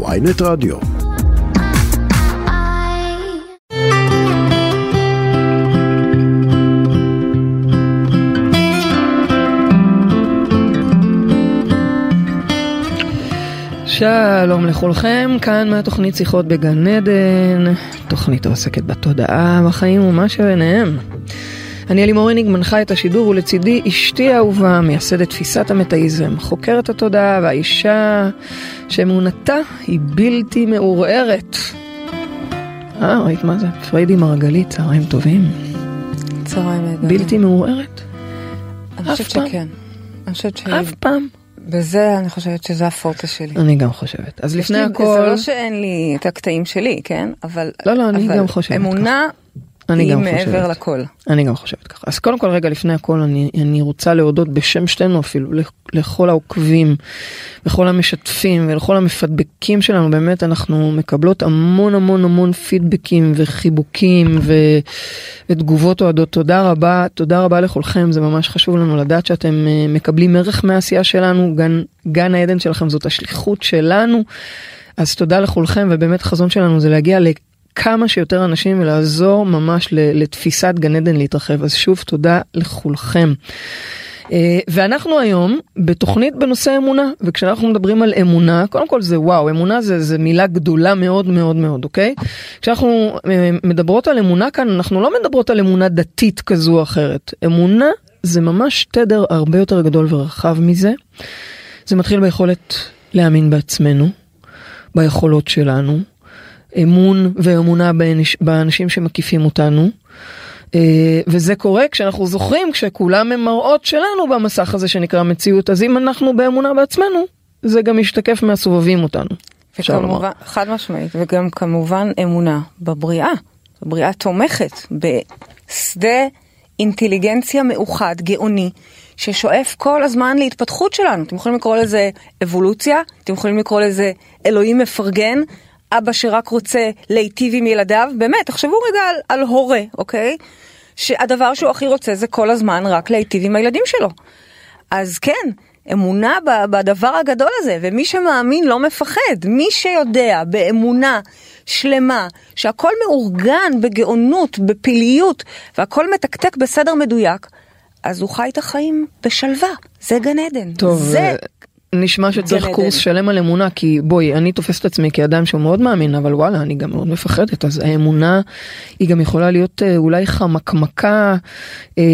ויינט רדיו. שלום לכולכם, כאן מהתוכנית שיחות בגן עדן, תוכנית העוסקת בתודעה, בחיים ומה שביניהם. אני אלימור הניג מנחה את השידור ולצידי אשתי האהובה, מייסדת תפיסת המטאיזם, חוקרת התודעה והאישה שאמונתה היא בלתי מעורערת. אה, ראית מה זה? פריידי מרגלית, צהריים טובים. צהריים נהדרים. בלתי מעורערת? אני חושבת. שכן. אני חושבת ש... אף פעם. בזה אני חושבת שזה הפורטה שלי. אני גם חושבת. אז לפני לי- הכל, זה לא שאין לי את הקטעים שלי, כן? אבל... לא, לא, אני אבל גם חושבת אמונה אני היא גם מעבר חושבת. לכל. אני גם חושבת ככה. אז קודם כל רגע לפני הכל אני, אני רוצה להודות בשם שתינו אפילו לכ- לכל העוקבים, לכל המשתפים ולכל המפדבקים שלנו באמת אנחנו מקבלות המון המון המון פידבקים וחיבוקים ו, ותגובות אוהדות. תודה רבה, תודה רבה לכולכם, זה ממש חשוב לנו לדעת שאתם אה, מקבלים ערך מהעשייה שלנו, גן, גן העדן שלכם זאת השליחות שלנו. אז תודה לכולכם ובאמת החזון שלנו זה להגיע לכמה שיותר אנשים ולעזור ממש לתפיסת גן עדן להתרחב אז שוב תודה לכולכם. אה, ואנחנו היום בתוכנית בנושא אמונה וכשאנחנו מדברים על אמונה קודם כל זה וואו אמונה זה, זה מילה גדולה מאוד מאוד מאוד אוקיי כשאנחנו אה, מדברות על אמונה כאן אנחנו לא מדברות על אמונה דתית כזו או אחרת אמונה זה ממש תדר הרבה יותר גדול ורחב מזה. זה מתחיל ביכולת להאמין בעצמנו ביכולות שלנו, אמון ואמונה באנש, באנשים שמקיפים אותנו. אה, וזה קורה כשאנחנו זוכרים כשכולם הם מראות שלנו במסך הזה שנקרא מציאות, אז אם אנחנו באמונה בעצמנו, זה גם משתקף מהסובבים אותנו. וכמובן, חד משמעית, וגם כמובן אמונה בבריאה. בריאה תומכת בשדה אינטליגנציה מאוחד, גאוני, ששואף כל הזמן להתפתחות שלנו. אתם יכולים לקרוא לזה אבולוציה, אתם יכולים לקרוא לזה אלוהים מפרגן, אבא שרק רוצה להיטיב עם ילדיו. באמת, תחשבו רגע על, על הורה, אוקיי? שהדבר שהוא הכי רוצה זה כל הזמן רק להיטיב עם הילדים שלו. אז כן, אמונה בדבר הגדול הזה, ומי שמאמין לא מפחד. מי שיודע באמונה שלמה שהכל מאורגן בגאונות, בפלאיות, והכל מתקתק בסדר מדויק, אז הוא חי את החיים בשלווה. זה גן עדן. טוב, זה... נשמע שצריך קורס. שלם על אמונה כי בואי אני תופסת את עצמי כאדם שהוא מאוד מאמין אבל וואלה אני גם מאוד מפחדת אז האמונה היא גם יכולה להיות אה, אולי חמקמקה אה,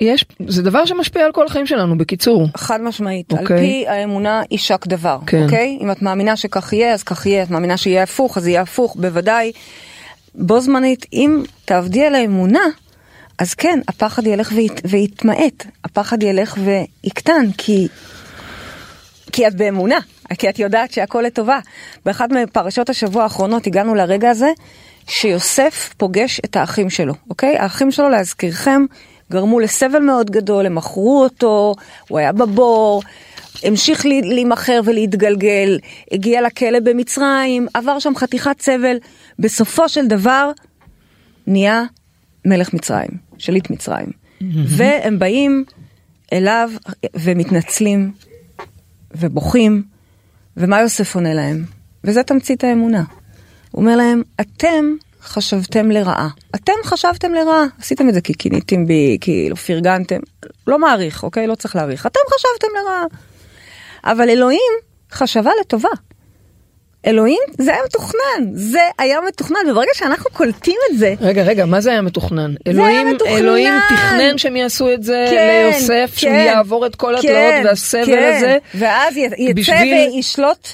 יש זה דבר שמשפיע על כל החיים שלנו בקיצור חד משמעית, אוקיי. על פי האמונה יישק דבר, כן. אוקיי? אם את מאמינה שכך יהיה, אז כך יהיה, את מאמינה שיהיה הפוך, אז יהיה הפוך, בוודאי. בו זמנית, אם תעבדי על האמונה, אז כן, הפחד ילך וית, ויתמעט, הפחד ילך ויקטן, כי, כי את באמונה, כי את יודעת שהכל לטובה. באחת מפרשות השבוע האחרונות הגענו לרגע הזה, שיוסף פוגש את האחים שלו, אוקיי? האחים שלו, להזכירכם, גרמו לסבל מאוד גדול, הם מכרו אותו, הוא היה בבור, המשיך להימכר ולהתגלגל, הגיע לכלא במצרים, עבר שם חתיכת סבל, בסופו של דבר נהיה מלך מצרים, שליט מצרים. והם באים אליו ומתנצלים ובוכים, ומה יוסף עונה להם? וזה תמצית האמונה. הוא אומר להם, אתם חשבתם לרעה. אתם חשבתם לרעה. עשיתם את זה כי קיניתם בי, כאילו פרגנתם. לא מעריך, אוקיי? לא צריך להעריך. אתם חשבתם לרעה. אבל אלוהים חשבה לטובה. אלוהים זה היה מתוכנן, זה היה מתוכנן, וברגע שאנחנו קולטים את זה, רגע רגע מה זה היה מתוכנן היה אלוהים מתוכנן. אלוהים תכנן שהם יעשו את זה כן, ליוסף שהוא כן, יעבור את כל התלאות כן, והסבל כן. הזה ואז יצא בשביל- וישלוט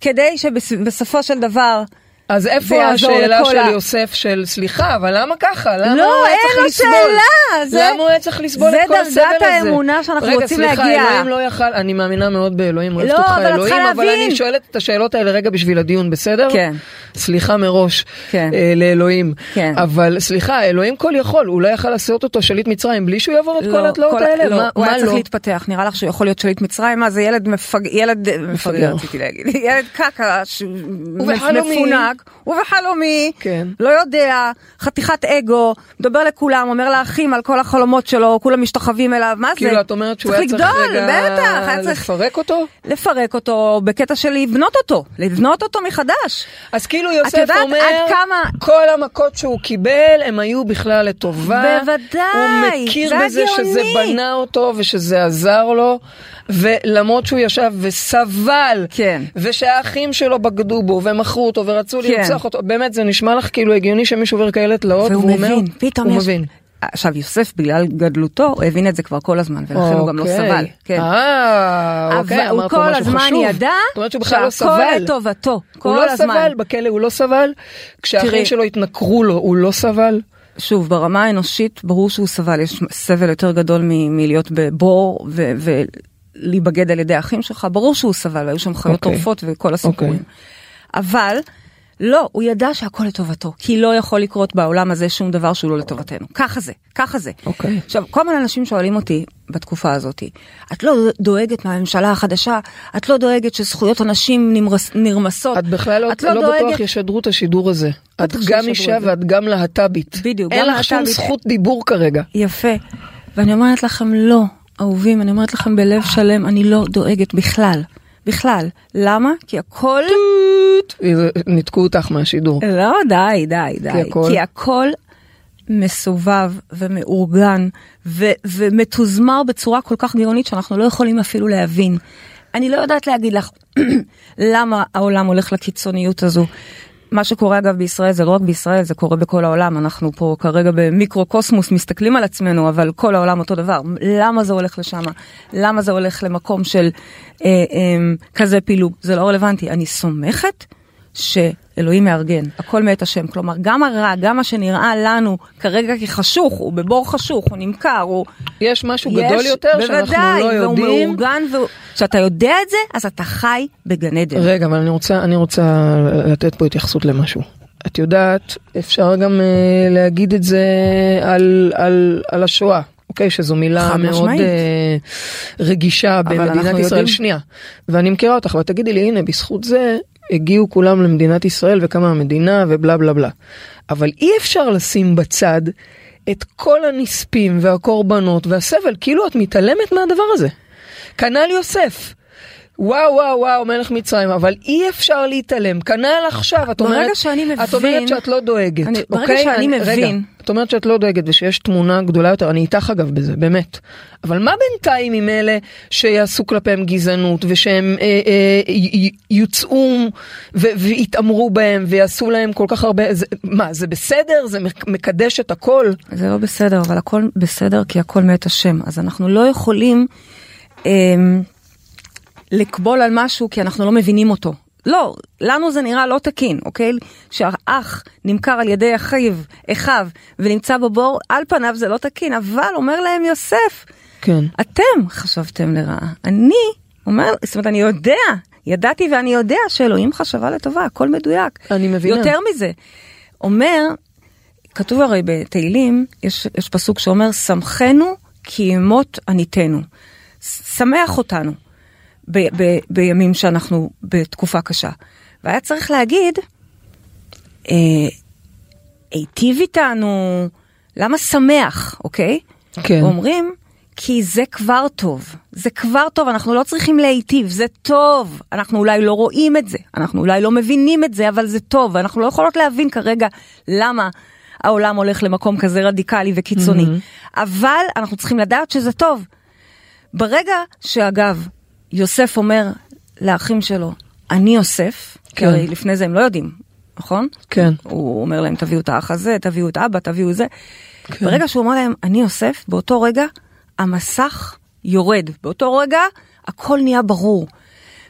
כדי שבסופו של דבר אז איפה השאלה של ה- יוסף של סליחה אבל למה ככה למה לא, הוא היה אין צריך לו לסבול שאלה, זה- למה הוא היה צריך לסבול זה את כל הסבל הזה דרגת האמונה שאנחנו רגע, רוצים סליחה, להגיע. אלוהים לא יכל אני מאמינה מאוד באלוהים אוהבת לא, אותך אבל את אלוהים אבל להבין. אני שואלת את השאלות האלה רגע בשביל הדיון בסדר כן. סליחה מראש כן. אה, לאלוהים כן. אבל סליחה אלוהים כל יכול הוא לא יכל לעשות אותו שליט מצרים בלי שהוא יעבור את כל התלאות האלה לא, מה הוא מה היה צריך לא להתפתח, נראה לך שהוא יכול להיות שליט מצרים? מה זה ילד מפג... ילד מפגר מפגר. רציתי להגיד, ילד קקה ש- ובחלומי. כן. לא יודע, חתיכת אגו, מדבר לכולם, אומר לאחים על כל החלומות שלו, כולם משתחווים אליו, מה זה? כאילו את אומרת שהוא היה צריך לגדול, רגע בטח, היה צריך לפרק אותו? לפרק אותו בקטע של לבנות אותו, לבנות אותו מחדש. אז כאילו את יוסף יודעת אומר, עד כמה- כל המכות שהוא קיבל הם היו בכלל לטובה. בוודאי, הוא מכיר זה בזה שזה הגאוני. בנה אותו ושזה עזר לו, ולמרות שהוא ישב וסבל, כן. ושהאחים שלו בגדו בו ומכרו אותו ורצו כן. לרצוח אותו, באמת זה נשמע לך כאילו הגיוני שמישהו עובר כאלה תלאות, והוא מבין, פתאום הוא יש... מבין. עכשיו יוסף בגלל גדלותו הוא הבין את זה כבר כל הזמן ולכן הוא גם לא אוקיי. סבל. כן. אה, אוקיי, אבל הוא כל הזמן חשוב. ידע לא שהכל. לטובתו, הוא כל לא הזמן. סבל, בכלא הוא לא סבל, כשהאחים. שלו התנכרו לו, הוא לא סבל. שוב, ברמה האנושית ברור שהוא סבל, יש סבל יותר גדול מ- מלהיות בבור ו- ולהיבגד על ידי האחים שלך, ברור שהוא סבל, והיו שם חיות אוקיי. טורפות וכל הסיפורים. אוקיי. אבל, לא, הוא ידע שהכל לטובתו, כי לא יכול לקרות בעולם הזה שום דבר שהוא לא לטובתנו. ככה זה, ככה זה. אוקיי. עכשיו, כל מיני אנשים שואלים אותי בתקופה הזאת, את לא דואגת מהממשלה החדשה, את לא דואגת שזכויות הנשים נמרס, נרמסות, את בכלל לא, את לא, דואגת- בטוח ישדרו את השידור הזה. את בטח גם אישה את. ואת גם להט"בית. בדיוק, אין לך שום להט"בית. זכות דיבור כרגע. יפה. ואני אומרת לכם, לא, אהובים, אני אומרת לכם בלב שלם, אני לא דואגת בכלל. בכלל. למה? כי הכל... ניתקו אותך מהשידור. לא, די, די, די. כי הכל- כי הכל מסובב ומאורגן ו- ומתוזמר בצורה כל כך גאונית שאנחנו לא יכולים אפילו להבין. אני לא יודעת להגיד לך למה העולם הולך לקיצוניות הזו. מה שקורה אגב בישראל זה לא רק בישראל זה קורה בכל העולם. אנחנו פה כרגע במיקרו-קוסמוס מסתכלים על עצמנו אבל כל העולם אותו דבר. למה זה הולך לשם? למה זה הולך למקום של אה, אה, כזה פילוג? זה לא רלוונטי. אני סומכת שאלוהים מארגן, הכל מאת השם. כלומר, גם הרע, גם מה שנראה לנו כרגע כחשוך, הוא בבור חשוך, הוא נמכר, הוא... יש משהו גדול יותר שאנחנו לא בוודאי, יודעים. והוא מאורגן, וכשאתה יודע את זה, אז אתה חי בגן עדן. רגע, אבל אני רוצה, אני רוצה לתת פה התייחסות למשהו. את יודעת, אפשר גם uh, להגיד את זה על, על, על השואה. אוקיי, שזו מילה מאוד uh, רגישה במדינת ישראל. יודעים- שנייה. ואני מכירה אותך, ותגידי לי, הנה, בזכות זה הגיעו כולם למדינת ישראל וקמה המדינה ובלה בלה בלה. אבל אי אפשר לשים בצד את כל הנספים והקורבנות והסבל, כאילו את מתעלמת מהדבר הזה. כנ"ל יוסף. וואו וואו וואו מלך מצרים אבל אי אפשר להתעלם. כנ"ל עכשיו את ברגע אומרת שאני את אומרת מבין- שאת לא דואגת אני- ברגע אוקיי? שאני אני- רגע, מבין- את אומרת שאת לא דואגת ושיש תמונה גדולה יותר אני איתך אגב בזה באמת. אבל מה בינתיים עם אלה שיעשו כלפיהם גזענות ושהם אה, אה, יוצאו ו- ויתעמרו בהם ויעשו להם כל כך הרבה זה, מה זה בסדר? זה מק- מקדש את הכל? זה לא בסדר, אבל הכל בסדר כי הכל מאת השם. אז אנחנו לא יכולים אמ, לקבול על משהו כי אנחנו לא מבינים אותו. לא, לנו זה נראה לא תקין, אוקיי? שהאח נמכר על ידי אחיו, אחיו, ונמצא בבור, על פניו זה לא תקין, אבל אומר להם יוסף, כן אתם חשבתם לרעה. אני אומר, זאת אומרת, אני יודע, ידעתי ואני יודע שאלוהים חשבה לטובה, הכל מדויק. אני מבינה. יותר מזה, אומר, כתוב הרי בתהילים, יש, יש פסוק שאומר, שמחנו כי ימות עניתנו. שמח אותנו ב, ב, בימים שאנחנו בתקופה קשה. והיה צריך להגיד, אה, היטיב איתנו, למה שמח, אוקיי? כן. אומרים, כי זה כבר טוב, זה כבר טוב, אנחנו לא צריכים להיטיב, זה טוב. אנחנו אולי לא רואים את זה, אנחנו אולי לא מבינים את זה, אבל זה טוב, ואנחנו לא יכולות להבין כרגע למה העולם הולך למקום כזה רדיקלי וקיצוני. Mm-hmm. אבל אנחנו צריכים לדעת שזה טוב. ברגע שאגב, יוסף אומר לאחים שלו, אני יוסף, כי כן. הרי לפני זה הם לא יודעים, נכון? כן. הוא אומר להם, תביאו את האח הזה, תביאו את אבא, תביאו זה. כן. ברגע שהוא אומר להם, אני יוסף, באותו רגע המסך יורד. באותו רגע הכל נהיה ברור.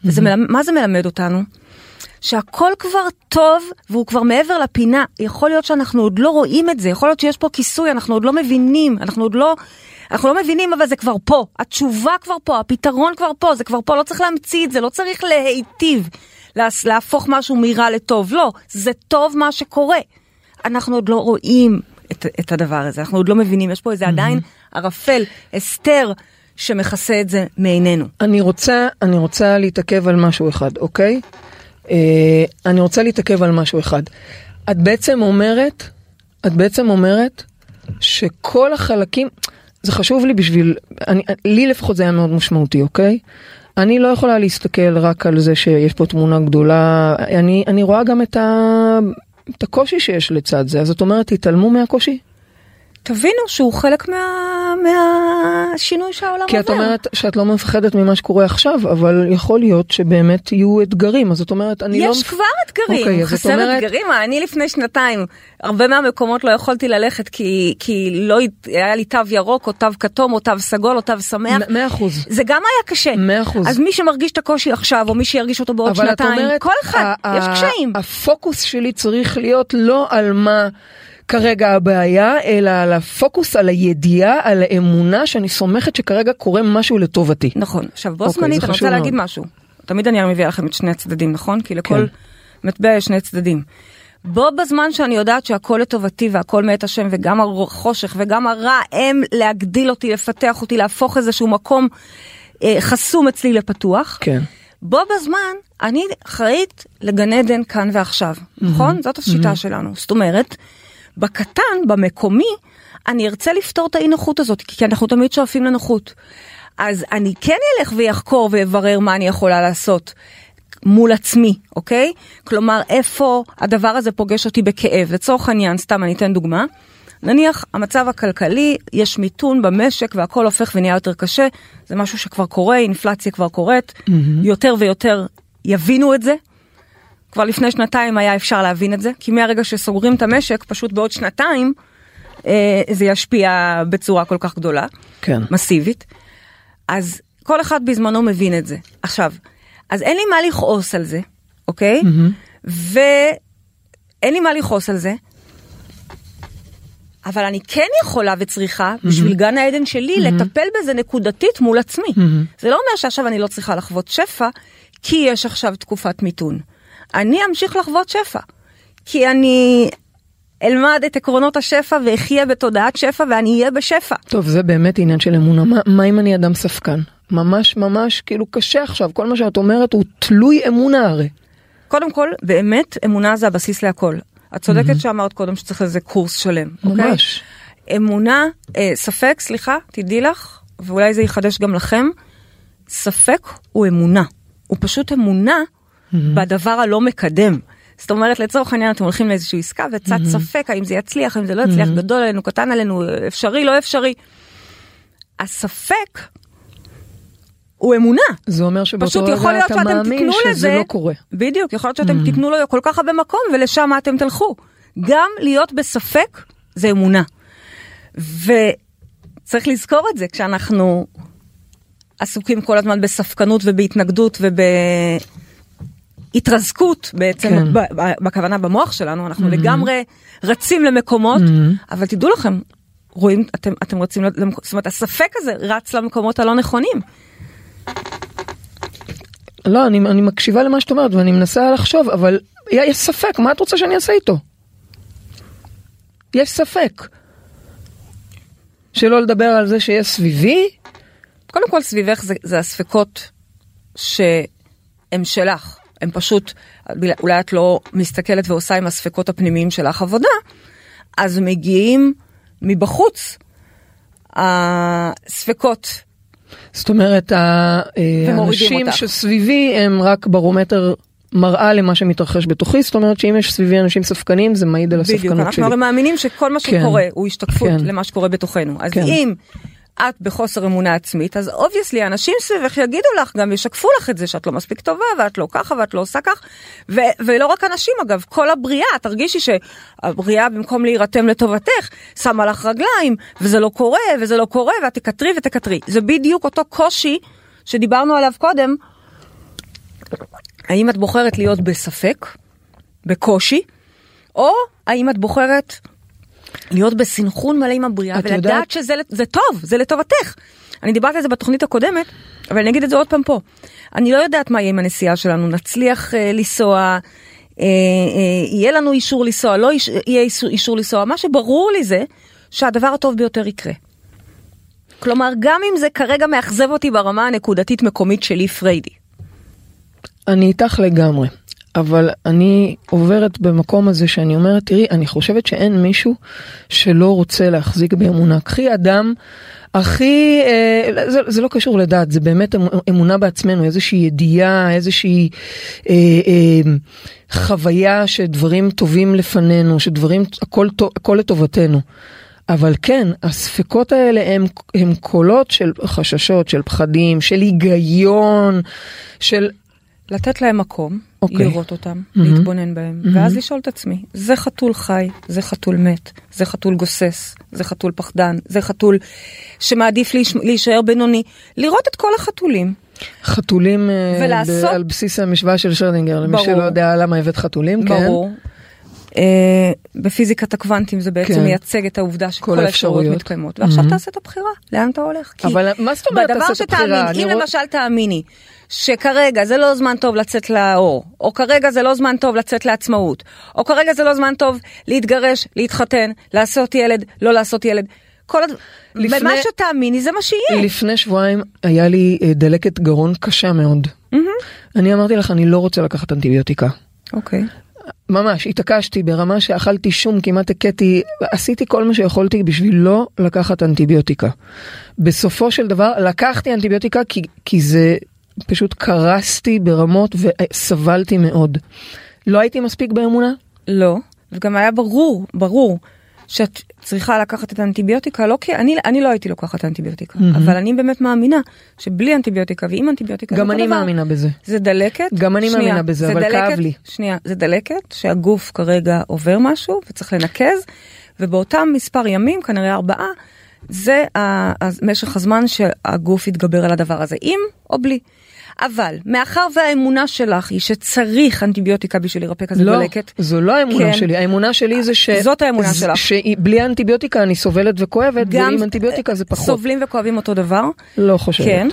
וזה מלמד, מה זה מלמד אותנו? שהכל כבר טוב והוא כבר מעבר לפינה. יכול להיות שאנחנו עוד לא רואים את זה, יכול להיות שיש פה כיסוי, אנחנו עוד לא מבינים, אנחנו עוד לא... אנחנו לא מבינים, אבל זה כבר פה. התשובה כבר פה, הפתרון כבר פה, זה כבר פה, לא צריך להמציא את זה, לא צריך להיטיב, לה- להפוך משהו מרע לטוב. לא, זה טוב מה שקורה. אנחנו עוד לא רואים את, את הדבר הזה, אנחנו עוד לא מבינים, יש פה איזה עדיין ערפל, הסתר, שמכסה את זה מעינינו. אני רוצה, אני רוצה להתעכב על משהו אחד, אוקיי? אה, אני רוצה להתעכב על משהו אחד. את בעצם אומרת, את בעצם אומרת שכל החלקים, זה חשוב לי בשביל, אני, לי לפחות זה היה מאוד משמעותי, אוקיי? אני לא יכולה להסתכל רק על זה שיש פה תמונה גדולה, אני, אני רואה גם את, ה, את הקושי שיש לצד זה, אז את אומרת, תתעלמו מהקושי? תבינו שהוא חלק מה... מהשינוי שהעולם כי עובר. את אומרת שאת לא מפחדת ממה שקורה עכשיו, אבל יכול להיות שבאמת יהיו אתגרים, אז את אומרת, אני לא... יש כבר אתגרים, אוקיי, אז את חסר אומרת- אתגרים, אני לפני שנתיים, הרבה מהמקומות לא יכולתי ללכת כי, כי לא היה לי תו ירוק או תו כתום או תו סגול או תו שמח. מאה אחוז. זה גם היה קשה. מאה אחוז. אז מי שמרגיש את הקושי עכשיו או מי שירגיש אותו בעוד שנתיים, אומרת, כל אחד, יש קשיים. הפוקוס שלי צריך להיות לא על מה כרגע הבעיה, אלא על הפוקוס, על הידיעה, על האמונה שאני סומכת שכרגע קורה משהו לטובתי. נכון. עכשיו בו אוקיי, זמנית אני רוצה להגיד מאוד. משהו. תמיד אני מביאה לכם את שני הצדדים, נכון? כי לכל כן. מטבע יש שני צדדים. בו בזמן שאני יודעת שהכל לטובתי והכל מאת השם וגם החושך וגם הרע הם להגדיל אותי, לפתח אותי, להפוך איזשהו מקום אה, חסום אצלי לפתוח. כן. בו בזמן אני אחראית לגן עדן כאן ועכשיו, נכון? זאת השיטה שלנו. זאת אומרת, בקטן, במקומי, אני ארצה לפתור את האי נוחות הזאת, כי אנחנו תמיד שואפים לנוחות. אז אני כן אלך ויחקור ויברר מה אני יכולה לעשות מול עצמי, אוקיי? כלומר, איפה הדבר הזה פוגש אותי בכאב. לצורך העניין, סתם אני אתן דוגמה. נניח המצב הכלכלי, יש מיתון במשק והכל הופך ונהיה יותר קשה, זה משהו שכבר קורה, אינפלציה כבר קורית, יותר ויותר יבינו את זה. כבר לפני שנתיים היה אפשר להבין את זה, כי מהרגע שסוגרים את המשק, פשוט בעוד שנתיים אה, זה ישפיע בצורה כל כך גדולה, כן. מסיבית. אז כל אחד בזמנו מבין את זה. עכשיו, אז אין לי מה לכעוס על זה, אוקיי? ואין לי מה לכעוס על זה, אבל אני כן יכולה וצריכה, בשביל גן העדן שלי, לטפל בזה נקודתית מול עצמי. זה לא אומר שעכשיו אני לא צריכה לחוות שפע, כי יש עכשיו תקופת מיתון. אני אמשיך לחוות שפע, כי אני אלמד את עקרונות השפע ואחיה בתודעת שפע ואני אהיה בשפע. טוב, זה באמת עניין של אמונה. מה, מה אם אני אדם ספקן? ממש ממש כאילו קשה עכשיו, כל מה שאת אומרת הוא תלוי אמונה הרי. קודם כל, באמת, אמונה זה הבסיס להכל. את צודקת שאמרת קודם שצריך לזה קורס שלם, אוקיי? ממש. אמונה, אה, ספק, סליחה, תדעי לך, ואולי זה יחדש גם לכם, ספק הוא אמונה. הוא פשוט אמונה בדבר הלא מקדם. זאת אומרת, לצורך העניין אתם הולכים לאיזושהי עסקה וצד ספק האם זה יצליח, האם זה לא יצליח, גדול עלינו, קטן עלינו, אפשרי, לא אפשרי. הספק הוא אמונה. זה אומר שבאותו רגע אתה שאתם מאמין שזה לזה, לא קורה. בדיוק, יכול להיות שאתם תיתנו לו כל כך הרבה מקום ולשם אתם תלכו. גם להיות בספק זה אמונה. וצריך לזכור את זה כשאנחנו עסוקים כל הזמן בספקנות ובהתנגדות ובהתרזקות בעצם, כן. ב- ב- בכוונה במוח שלנו, אנחנו לגמרי רצים למקומות, אבל תדעו לכם, רואים, אתם, אתם רצים, למקומות, זאת אומרת, הספק הזה רץ למקומות הלא נכונים. לא, אני, אני מקשיבה למה שאת אומרת ואני מנסה לחשוב, אבל יש ספק, מה את רוצה שאני אעשה איתו? יש ספק. שלא לדבר על זה שיש סביבי, קודם כל סביבך זה, זה הספקות שהם שלך, הם פשוט, אולי את לא מסתכלת ועושה עם הספקות הפנימיים שלך עבודה, אז מגיעים מבחוץ הספקות. זאת אומרת, ה- ומורידים האנשים. שסביבי הם רק ברומטר מראה למה שמתרחש בתוכי, זאת אומרת שאם יש סביבי אנשים ספקנים זה מעיד על בדיוק, הספקנות אנחנו שלי. הרי מאמינים שכל מה כן. שקורה הוא השתקפות כן. למה שקורה בתוכנו. אז כן. אם את בחוסר אמונה עצמית, אז obviously אנשים סביבך יגידו לך, גם ישקפו לך את זה שאת לא מספיק טובה, ואת לא ככה, ואת לא עושה כך. ו- ולא רק אנשים אגב, כל הבריאה, תרגישי שהבריאה במקום להירתם לטובתך, שמה לך רגליים, וזה לא קורה, וזה לא קורה, ואת תקטרי ותקטרי. זה בדיוק אותו קושי שדיברנו עליו קודם. האם את בוחרת להיות בספק, בקושי, או האם את בוחרת להיות בסנכרון מלא עם הבריאה ולדעת יודעת- שזה זה טוב, זה לטובתך. אני דיברתי על זה בתוכנית הקודמת, אבל אני אגיד את זה עוד פעם פה. אני לא יודעת מה יהיה עם הנסיעה שלנו, נצליח אה, לנסוע, אה, אה, יהיה לנו אישור לנסוע, לא איש, יהיה אישור, אישור לנסוע, מה שברור לי זה שהדבר הטוב ביותר יקרה. כלומר, גם אם זה כרגע מאכזב אותי ברמה הנקודתית מקומית שלי פריידי. אני איתך לגמרי. אבל אני עוברת במקום הזה שאני אומרת, תראי, אני חושבת שאין מישהו שלא רוצה להחזיק באמונה. קחי אדם הכי, אה, זה, זה לא קשור לדת, זה באמת אמ- אמונה בעצמנו, איזושהי ידיעה, איזושהי אה, אה, חוויה שדברים טובים לפנינו, שדברים, הכל, הכל לטובתנו. אבל כן, הספקות האלה הם, הם קולות של חששות, של פחדים, של היגיון, של... לתת להם מקום, אוקיי. לראות אותם, להתבונן בהם, ואז לשאול את עצמי, זה חתול חי, זה חתול מת, זה חתול גוסס, זה חתול פחדן, זה חתול שמעדיף להיש- להישאר בינוני, לראות את כל החתולים. חתולים אה, ולעשות- ב- על בסיס המשוואה של שרדינגר, למי ברור. שלא יודע למה הבאת חתולים, כן? ברור. אה, בפיזיקת הקוונטים זה בעצם כן. מייצג את העובדה שכל כל האפשרויות. מתקיימות. ועכשיו. תעשה את הבחירה, לאן אתה הולך? אבל מה זאת אומרת תעשה את הבחירה? אם למשל תאמיני שכרגע זה לא זמן טוב לצאת לאור, או כרגע זה לא זמן טוב לצאת לעצמאות, או כרגע זה לא זמן טוב להתגרש, להתחתן, לעשות ילד, לא לעשות ילד. כל הד... לפני- במה שתאמיני זה מה שיהיה. לפני שבועיים היה לי אה, דלקת גרון קשה מאוד. אני אמרתי לך, אני לא רוצה לקחת אנטיביוטיקה. אוקיי. ממש, התעקשתי ברמה שאכלתי שום, כמעט הכיתי, עשיתי כל מה שיכולתי בשביל לא לקחת אנטיביוטיקה. בסופו של דבר לקחתי אנטיביוטיקה כי, כי זה פשוט קרסתי ברמות וסבלתי מאוד. לא הייתי מספיק באמונה? לא, וגם היה ברור, ברור, שאת צריכה לקחת את האנטיביוטיקה, לא כי אני, אני לא הייתי לוקחת אנטיביוטיקה, מהמם. אבל אני באמת מאמינה שבלי אנטיביוטיקה ועם אנטיביוטיקה גם אני דבר. מאמינה בזה. זה דלקת, גם אני שנייה, מאמינה בזה, זה אבל דלקת, כאב לי. שנייה, זה דלקת שהגוף כרגע עובר משהו וצריך לנקז, ובאותם מספר ימים, כנראה ארבעה, זה משך הזמן שהגוף יתגבר על הדבר הזה, עם או בלי. אבל מאחר והאמונה שלך היא שצריך אנטיביוטיקה בשביל לרפא כזה לא, דלקת, זו לא האמונה כן. שלי, האמונה שלי זה ש... זאת האמונה שלך. שבלי אנטיביוטיקה אני סובלת וכואבת, ועם אנטיביוטיקה זה פחות. סובלים וכואבים אותו דבר, לא חושבת. כן.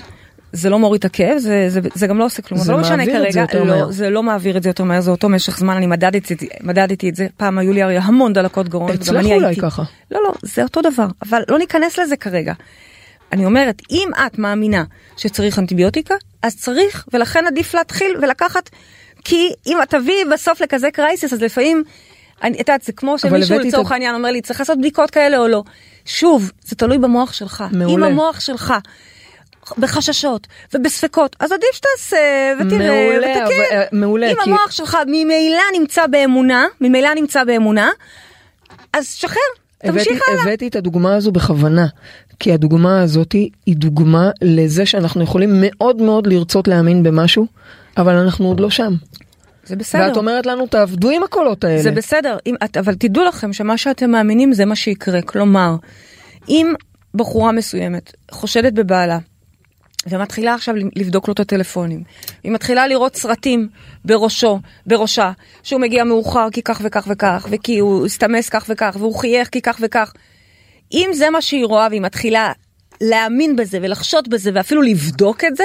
זה לא מוריד את הכאב, זה, זה, זה גם לא עושה כלום, זה לא משנה זה כרגע, מהר. לא, זה לא מעביר את זה יותר מהר, זה אותו משך זמן, אני מדדתי, זה- מדדתי את זה, פעם היו לי הרי המון דלקות גרון, אצלך אולי הייתי. ככה. לא, לא, זה אותו דבר, אבל לא ניכנס לזה כרגע. אני אומרת, אם את מאמינה שצריך אנטיביוטיקה, אז צריך, ולכן עדיף להתחיל ולקחת, כי אם את תביאי בסוף לכזה קרייסיס, אז לפעמים, אני- את יודעת, זה כמו שמישהו לצורך העניין אומר לי, צריך לעשות בדיקות כאלה או לא. שוב, זה תלוי במוח שלך. מעולה. אם המוח שלך בחששות ובספקות, אז עדיף שתעשה ותראה מעולה, ותקן. אבל, אה, מעולה, אם כי- המוח שלך ממילא נמצא באמונה, ממילא נמצא באמונה, אז שחרר, תמשיך הבאתי, הלאה. הבאתי את הדוגמה הזו בכוונה, כי הדוגמה הזאת היא דוגמה לזה שאנחנו יכולים מאוד מאוד לרצות להאמין במשהו, אבל אנחנו עוד לא שם. זה בסדר. ואת אומרת לנו תעבדו עם הקולות האלה. זה בסדר, אם, אבל תדעו לכם שמה שאתם מאמינים זה מה שיקרה. כלומר, אם בחורה מסוימת חושדת בבעלה, ומתחילה עכשיו לבדוק לו את הטלפונים, היא מתחילה לראות סרטים בראשו, בראשה, שהוא מגיע מאוחר כי כך וכך וכך, וכי הוא הסתמס כך וכך, והוא חייך כי כך וכך. אם זה מה שהיא רואה והיא מתחילה להאמין בזה ולחשוד בזה ואפילו לבדוק את זה,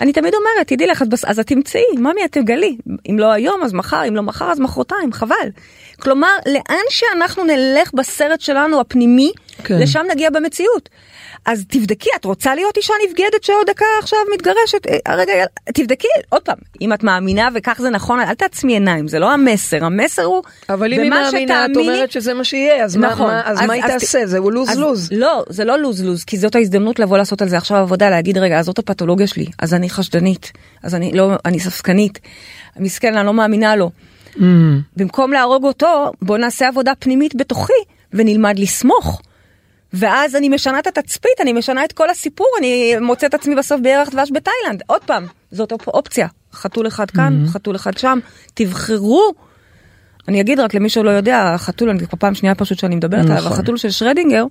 אני תמיד אומרת, תדעי לך, אז את תמצאי, ממי את תגלי. אם לא היום אז מחר, אם לא מחר אז מחרתיים, חבל. כלומר, לאן שאנחנו נלך בסרט שלנו הפנימי, כן. לשם נגיע במציאות. אז תבדקי, את רוצה להיות אישה נבגדת שעוד דקה עכשיו מתגרשת? אה, הרגע, תבדקי, עוד פעם, אם את מאמינה וכך זה נכון, אל תעצמי עיניים, זה לא המסר, המסר הוא, אבל אם היא מאמינה, את אומרת שזה מה שיהיה, אז נכון. מה אז מה היא אז- תעשה? זה לוז אז- לוז. לא, זה לא לוז לוז, כי זאת ההזדמנות לבוא לעשות על זה עכשיו עבודה, להגיד רגע, אז זאת הפתולוגיה שלי, אז אני חשדנית, אז אני לא, אני ספקנית, מסכן, אני לא מאמינה לו. Mm. במקום להרוג אותו, בוא נעשה עבודה פנימית בתוכי ונלמד לסמוך. ואז אני משנה את התצפית, אני משנה את כל הסיפור, אני מוצאת עצמי בסוף בירח דבש בתאילנד. עוד פעם, זאת אופ- אופציה. חתול אחד כאן, חתול אחד שם, תבחרו. אני אגיד רק למי שלא יודע, החתול, אני כבר פעם שנייה פשוט שאני מדברת עליו, נכון. החתול של שרדינגר,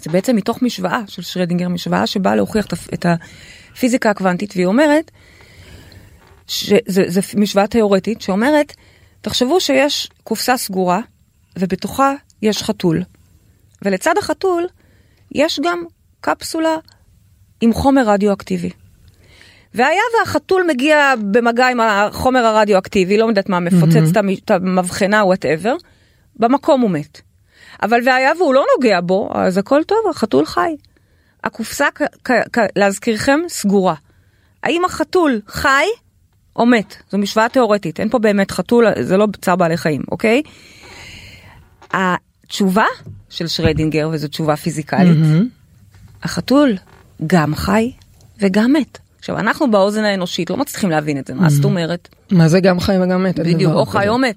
זה בעצם מתוך משוואה של שרדינגר, משוואה שבאה להוכיח את הפ- את הפיזיקה הקוונטית, והיא אומרת, זה משוואה תיאורטית שאומרת, תחשבו שיש קופסה סגורה ובתוכה יש חתול, ולצד החתול יש גם קפסולה עם חומר רדיואקטיבי. והיה והחתול מגיע במגע עם החומר הרדיואקטיבי, לא יודעת מה, מפוצץ המ- את המבחנה, וואטאבר, במקום הוא מת. אבל והיה והוא לא נוגע בו, אז הכל טוב, החתול חי. הקופסה, כ- כ- להזכירכם, סגורה. האם החתול חי או מת. זו משוואה תיאורטית, אין פה באמת חתול, זה לא צער בעלי חיים, אוקיי? התשובה של שרדינגר, וזו תשובה פיזיקלית, החתול גם חי וגם מת. עכשיו, אנחנו באוזן האנושית לא מצליחים להבין את זה, מה זאת אומרת? מה זה גם חי וגם מת? בדיוק, דבר או חי. או מת.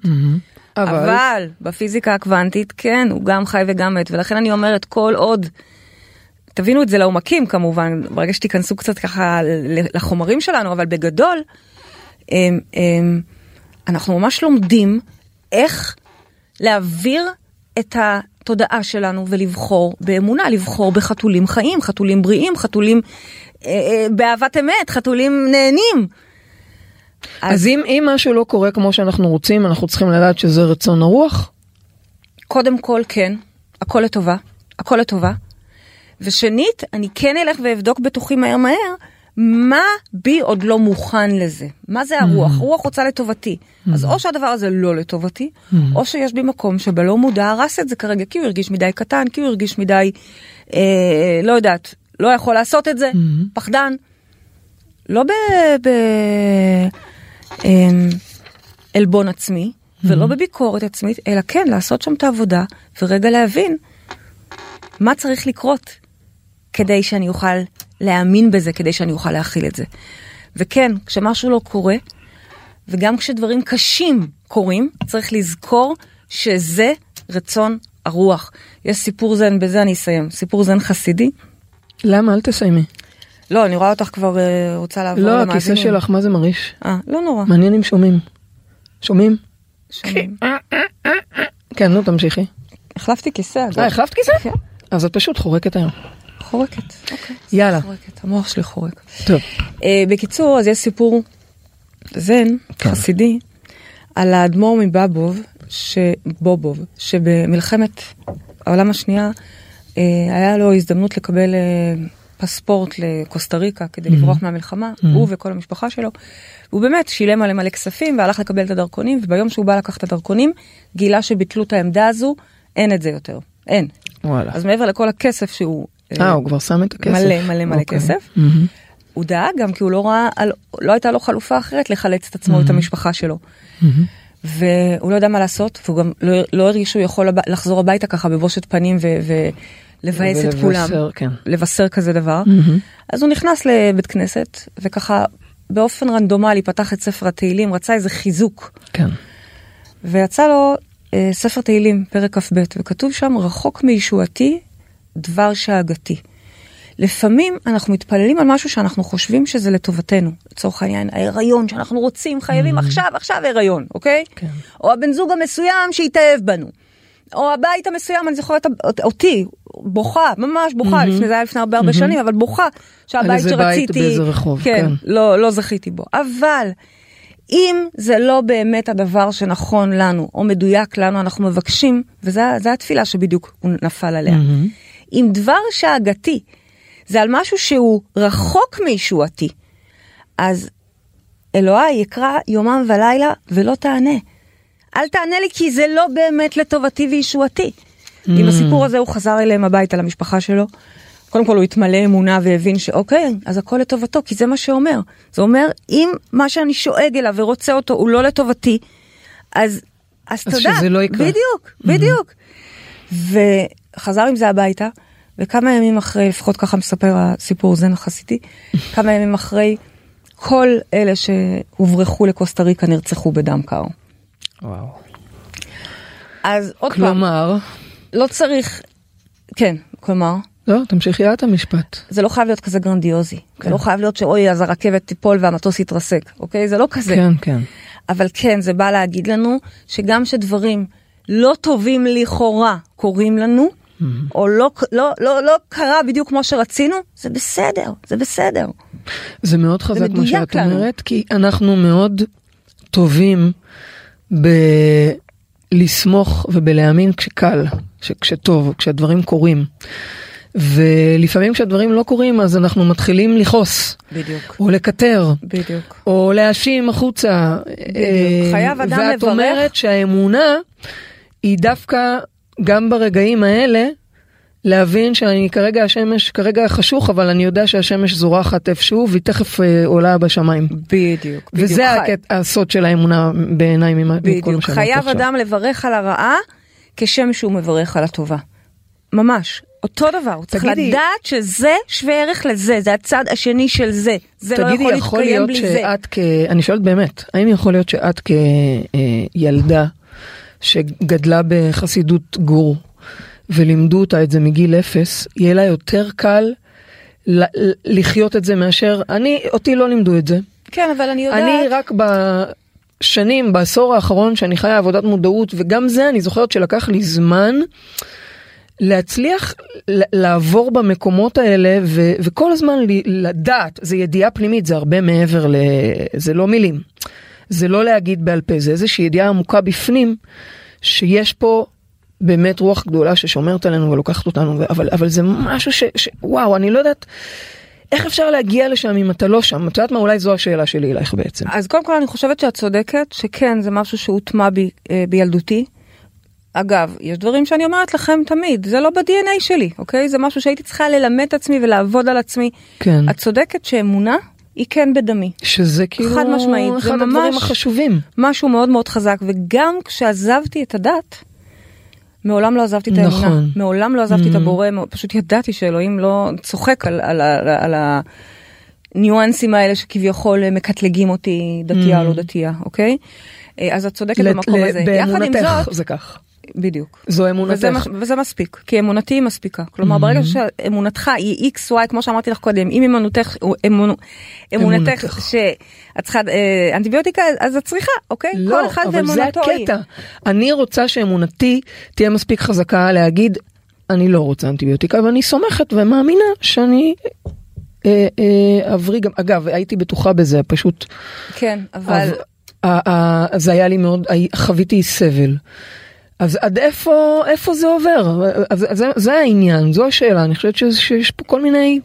אבל, אבל בפיזיקה הקוונטית, כן, הוא גם חי וגם מת, ולכן אני אומרת, כל עוד, תבינו את זה לעומקים כמובן, ברגע שתיכנסו קצת ככה לחומרים שלנו, אבל בגדול, הם, הם, אנחנו ממש לומדים איך להעביר את התודעה שלנו ולבחור באמונה, לבחור בחתולים חיים, חתולים בריאים, חתולים אה, אה, באהבת אמת, חתולים נהנים. אז אם, אם משהו לא קורה כמו שאנחנו רוצים, אנחנו צריכים לדעת שזה רצון הרוח? קודם כל כן, הכל לטובה, הכל לטובה. ושנית, אני כן אלך ואבדוק בתוכי מהר מהר, מה בי עוד לא מוכן לזה? מה זה הרוח? הרוח רוצה לטובתי. אז או שהדבר הזה לא לטובתי, או שיש בי מקום שבלא מודע הרס את זה כרגע, כי הוא הרגיש מדי קטן, כי הוא הרגיש מדי, אה, לא יודעת, לא יכול לעשות את זה, פחדן. לא ב... ב אמ, עלבון עצמי, ולא בביקורת עצמית, אלא כן, לעשות שם את העבודה, ורגע להבין מה צריך לקרות כדי שאני אוכל להאמין בזה, כדי שאני אוכל להכיל את זה. וכן, כשמשהו לא קורה, וגם כשדברים קשים קורים, צריך לזכור שזה רצון הרוח. יש סיפור זן, בזה אני אסיים, סיפור זן חסידי. למה? אל תסיימי. לא, אני רואה אותך כבר אה, רוצה לעבור לא, למאזינים. הכיסא שלך, מה זה מרעיש? אה, לא נורא. מעניין אם שומעים. שומעים? שומעים. כן, נו, תמשיכי. החלפתי כיסא. אה, החלפת כיסא? כן. אז את פשוט חורקת היום. חורקת. אוקיי. יאללה. חורקת, המוח שלי חורק. טוב. אה, בקיצור, אז יש סיפור זן, כן. חסידי, על האדמו"ר מבובוב, שבובוב, שבמלחמת העולם השנייה אה, היה לו הזדמנות לקבל אה, פספורט לקוסטה ריקה כדי לברוח מהמלחמה, הוא וכל המשפחה שלו. הוא באמת שילם מלא מלא כספים והלך לקבל את הדרכונים, וביום שהוא בא לקחת את הדרכונים, גילה שביטלו את העמדה הזו, אין את זה יותר. אין. וואלה. אז מעבר לכל הכסף שהוא... אה, הוא כבר שם את הכסף. מלא מלא מלא אוקיי. כסף. מהמם. הוא דאג גם כי הוא לא ראה, לא הייתה לו חלופה אחרת לחלץ את עצמו ואת המשפחה שלו. והוא לא ידע מה לעשות, והוא גם לא, לא הרגיש שהוא יכול לחזור הביתה ככה בבושת פנים ו- ולבאס את כולם. כן. לבשר כזה דבר. אז הוא נכנס לבית כנסת, וככה באופן רנדומלי פתח את ספר התהילים, רצה איזה חיזוק. כן. ויצא לו אה, ספר תהילים, פרק כ"ב, וכתוב שם, רחוק מישועתי, דבר שאגתי. לפעמים אנחנו מתפללים על משהו שאנחנו חושבים שזה לטובתנו. לצורך העניין, ההיריון שאנחנו רוצים, חייבים עכשיו, עכשיו הריון, אוקיי? כן. או הבן זוג המסוים שהתאהב בנו. או הבית המסוים, אני זוכרת אותי, בוכה, ממש בוכה, לפני זה היה לפני הרבה הרבה שנים, אבל בוכה, שהבית איזה בית שרציתי, באיזה רחוב, כן, כן. לא, לא זכיתי בו. אבל אם זה לא באמת הדבר שנכון לנו, או מדויק לנו, אנחנו מבקשים, וזו התפילה שבדיוק הוא נפל עליה. אם דבר שאגתי זה על משהו שהוא רחוק מישועתי, אז אלוהי יקרא יומם ולילה ולא תענה. אל תענה לי כי זה לא באמת לטובתי וישועתי. עם הסיפור הזה הוא חזר אליהם הביתה למשפחה שלו. קודם כל הוא התמלא אמונה והבין שאוקיי, אז הכל לטובתו, כי זה מה שאומר. זה אומר, אם מה שאני שואג אליו ורוצה אותו הוא לא לטובתי, אז, אז, אז תודה. שזה לא יקרה. בדיוק, בדיוק. וחזר עם זה הביתה, וכמה ימים אחרי, לפחות ככה מספר הסיפור זן החסידי, כמה ימים אחרי, כל אלה שהוברחו לקוסטה ריקה נרצחו בדם קר. וואו. אז עוד פעם, כלומר, לא צריך, כן, כלומר, לא, תמשיכי את המשפט. זה לא חייב להיות כזה גרנדיוזי. זה כן. לא חייב להיות שאוי, אז הרכבת תיפול והמטוס יתרסק, אוקיי? זה לא כזה. כן, כן. אבל כן, זה בא להגיד לנו שגם שדברים לא טובים לכאורה קורים לנו, או לא, לא, לא, לא קרה בדיוק כמו שרצינו, זה בסדר, זה בסדר. זה מאוד חזק מה שאת לנו. אומרת, כי אנחנו מאוד טובים בלסמוך ובלהאמין כשקל, כשטוב, כשהדברים קורים. ולפעמים כשהדברים לא קורים אז אנחנו מתחילים לכעוס, בדיוק. או לקטר, בדיוק. או להאשים החוצה. אה, חייב אדם ואת לברך. אומרת שהאמונה היא דווקא גם ברגעים האלה להבין שאני כרגע השמש, כרגע חשוך, אבל אני יודע שהשמש זורחת איפשהו והיא תכף אה, עולה בשמיים. בדיוק. וזה בדיוק. הקטע- הסוד של האמונה בעיניי ממה- מכל בדיוק. מה שאמרת חייב עכשיו. אדם לברך על הרעה כשם שהוא מברך על הטובה. ממש. אותו דבר, הוא צריך תגידי- לדעת שזה שווה ערך לזה, זה הצד השני של זה. זה לא תגידי, יכול יכול להתקיים להיות בלי זה. שאת כ... אני שואלת באמת, האם יכול להיות שאת כילדה שגדלה בחסידות גור ולימדו אותה את זה מגיל אפס, יהיה לה יותר קל לחיות את זה מאשר אני, אותי לא לימדו את זה. כן, אבל אני יודעת... אני רק בשנים, בעשור האחרון שאני חיה עבודת מודעות, וגם זה אני זוכרת שלקח לי זמן להצליח לעבור במקומות האלה ו- וכל הזמן לדעת, זה ידיעה פנימית, זה הרבה מעבר ל... זה לא מילים, זה לא להגיד בעל פה, זה איזושהי ידיעה עמוקה בפנים, שיש פה באמת רוח גדולה ששומרת עלינו ולוקחת אותנו, אבל, אבל זה משהו ש, ש... וואו, אני לא יודעת... איך אפשר להגיע לשם אם אתה לא שם? את יודעת מה? אולי זו השאלה שלי אלייך בעצם. אז קודם כל אני חושבת שאת צודקת, שכן, זה משהו שהוטמע בי אה, בילדותי. אגב, יש דברים שאני אומרת לכם תמיד, זה לא ב-DNA שלי, אוקיי? זה משהו שהייתי צריכה ללמד את עצמי ולעבוד על עצמי. כן. את צודקת שאמונה היא כן בדמי. שזה כאילו חד משמעית, זה אחד הדברים החשובים. משהו מאוד מאוד חזק, וגם כשעזבתי את הדת, מעולם לא עזבתי את האמונה. נכון. מעולם לא עזבתי את Mhm. הבורא, פשוט ידעתי שאלוהים לא צוחק על, על, על, על הניואנסים האלה שכביכול מקטלגים אותי דתייה או לא Mhm. דתייה, אוקיי? אה, אז את צודקת ל- במקום ל- הזה. יחד עם זאת, זה כך. בדיוק. זו וזה, אמונתך. מש- וזה מספיק, כי אמונתי היא מספיקה. כלומר, Mhm. ברגע שאמונתך היא XY, כמו שאמרתי לך קודם, אם אמונתך, אמונ... אמונתך. אמונתך שאת צריכה אה, אנטיביוטיקה, אז את צריכה, אוקיי? לא, כל אחד אבל זה ואמונתו היא. הקטע. אני רוצה שאמונתי תהיה מספיק חזקה להגיד, אני לא רוצה אנטיביוטיקה, ואני סומכת ומאמינה שאני אה, אה, אבריא גם, אגב, הייתי בטוחה בזה, פשוט, כן, אבל... זה היה לי מאוד, חוויתי סבל. אז עד איפה, איפה זה עובר? אז, אז זה, העניין, זו השאלה, אני חושבת שיש, שיש פה כל מיני...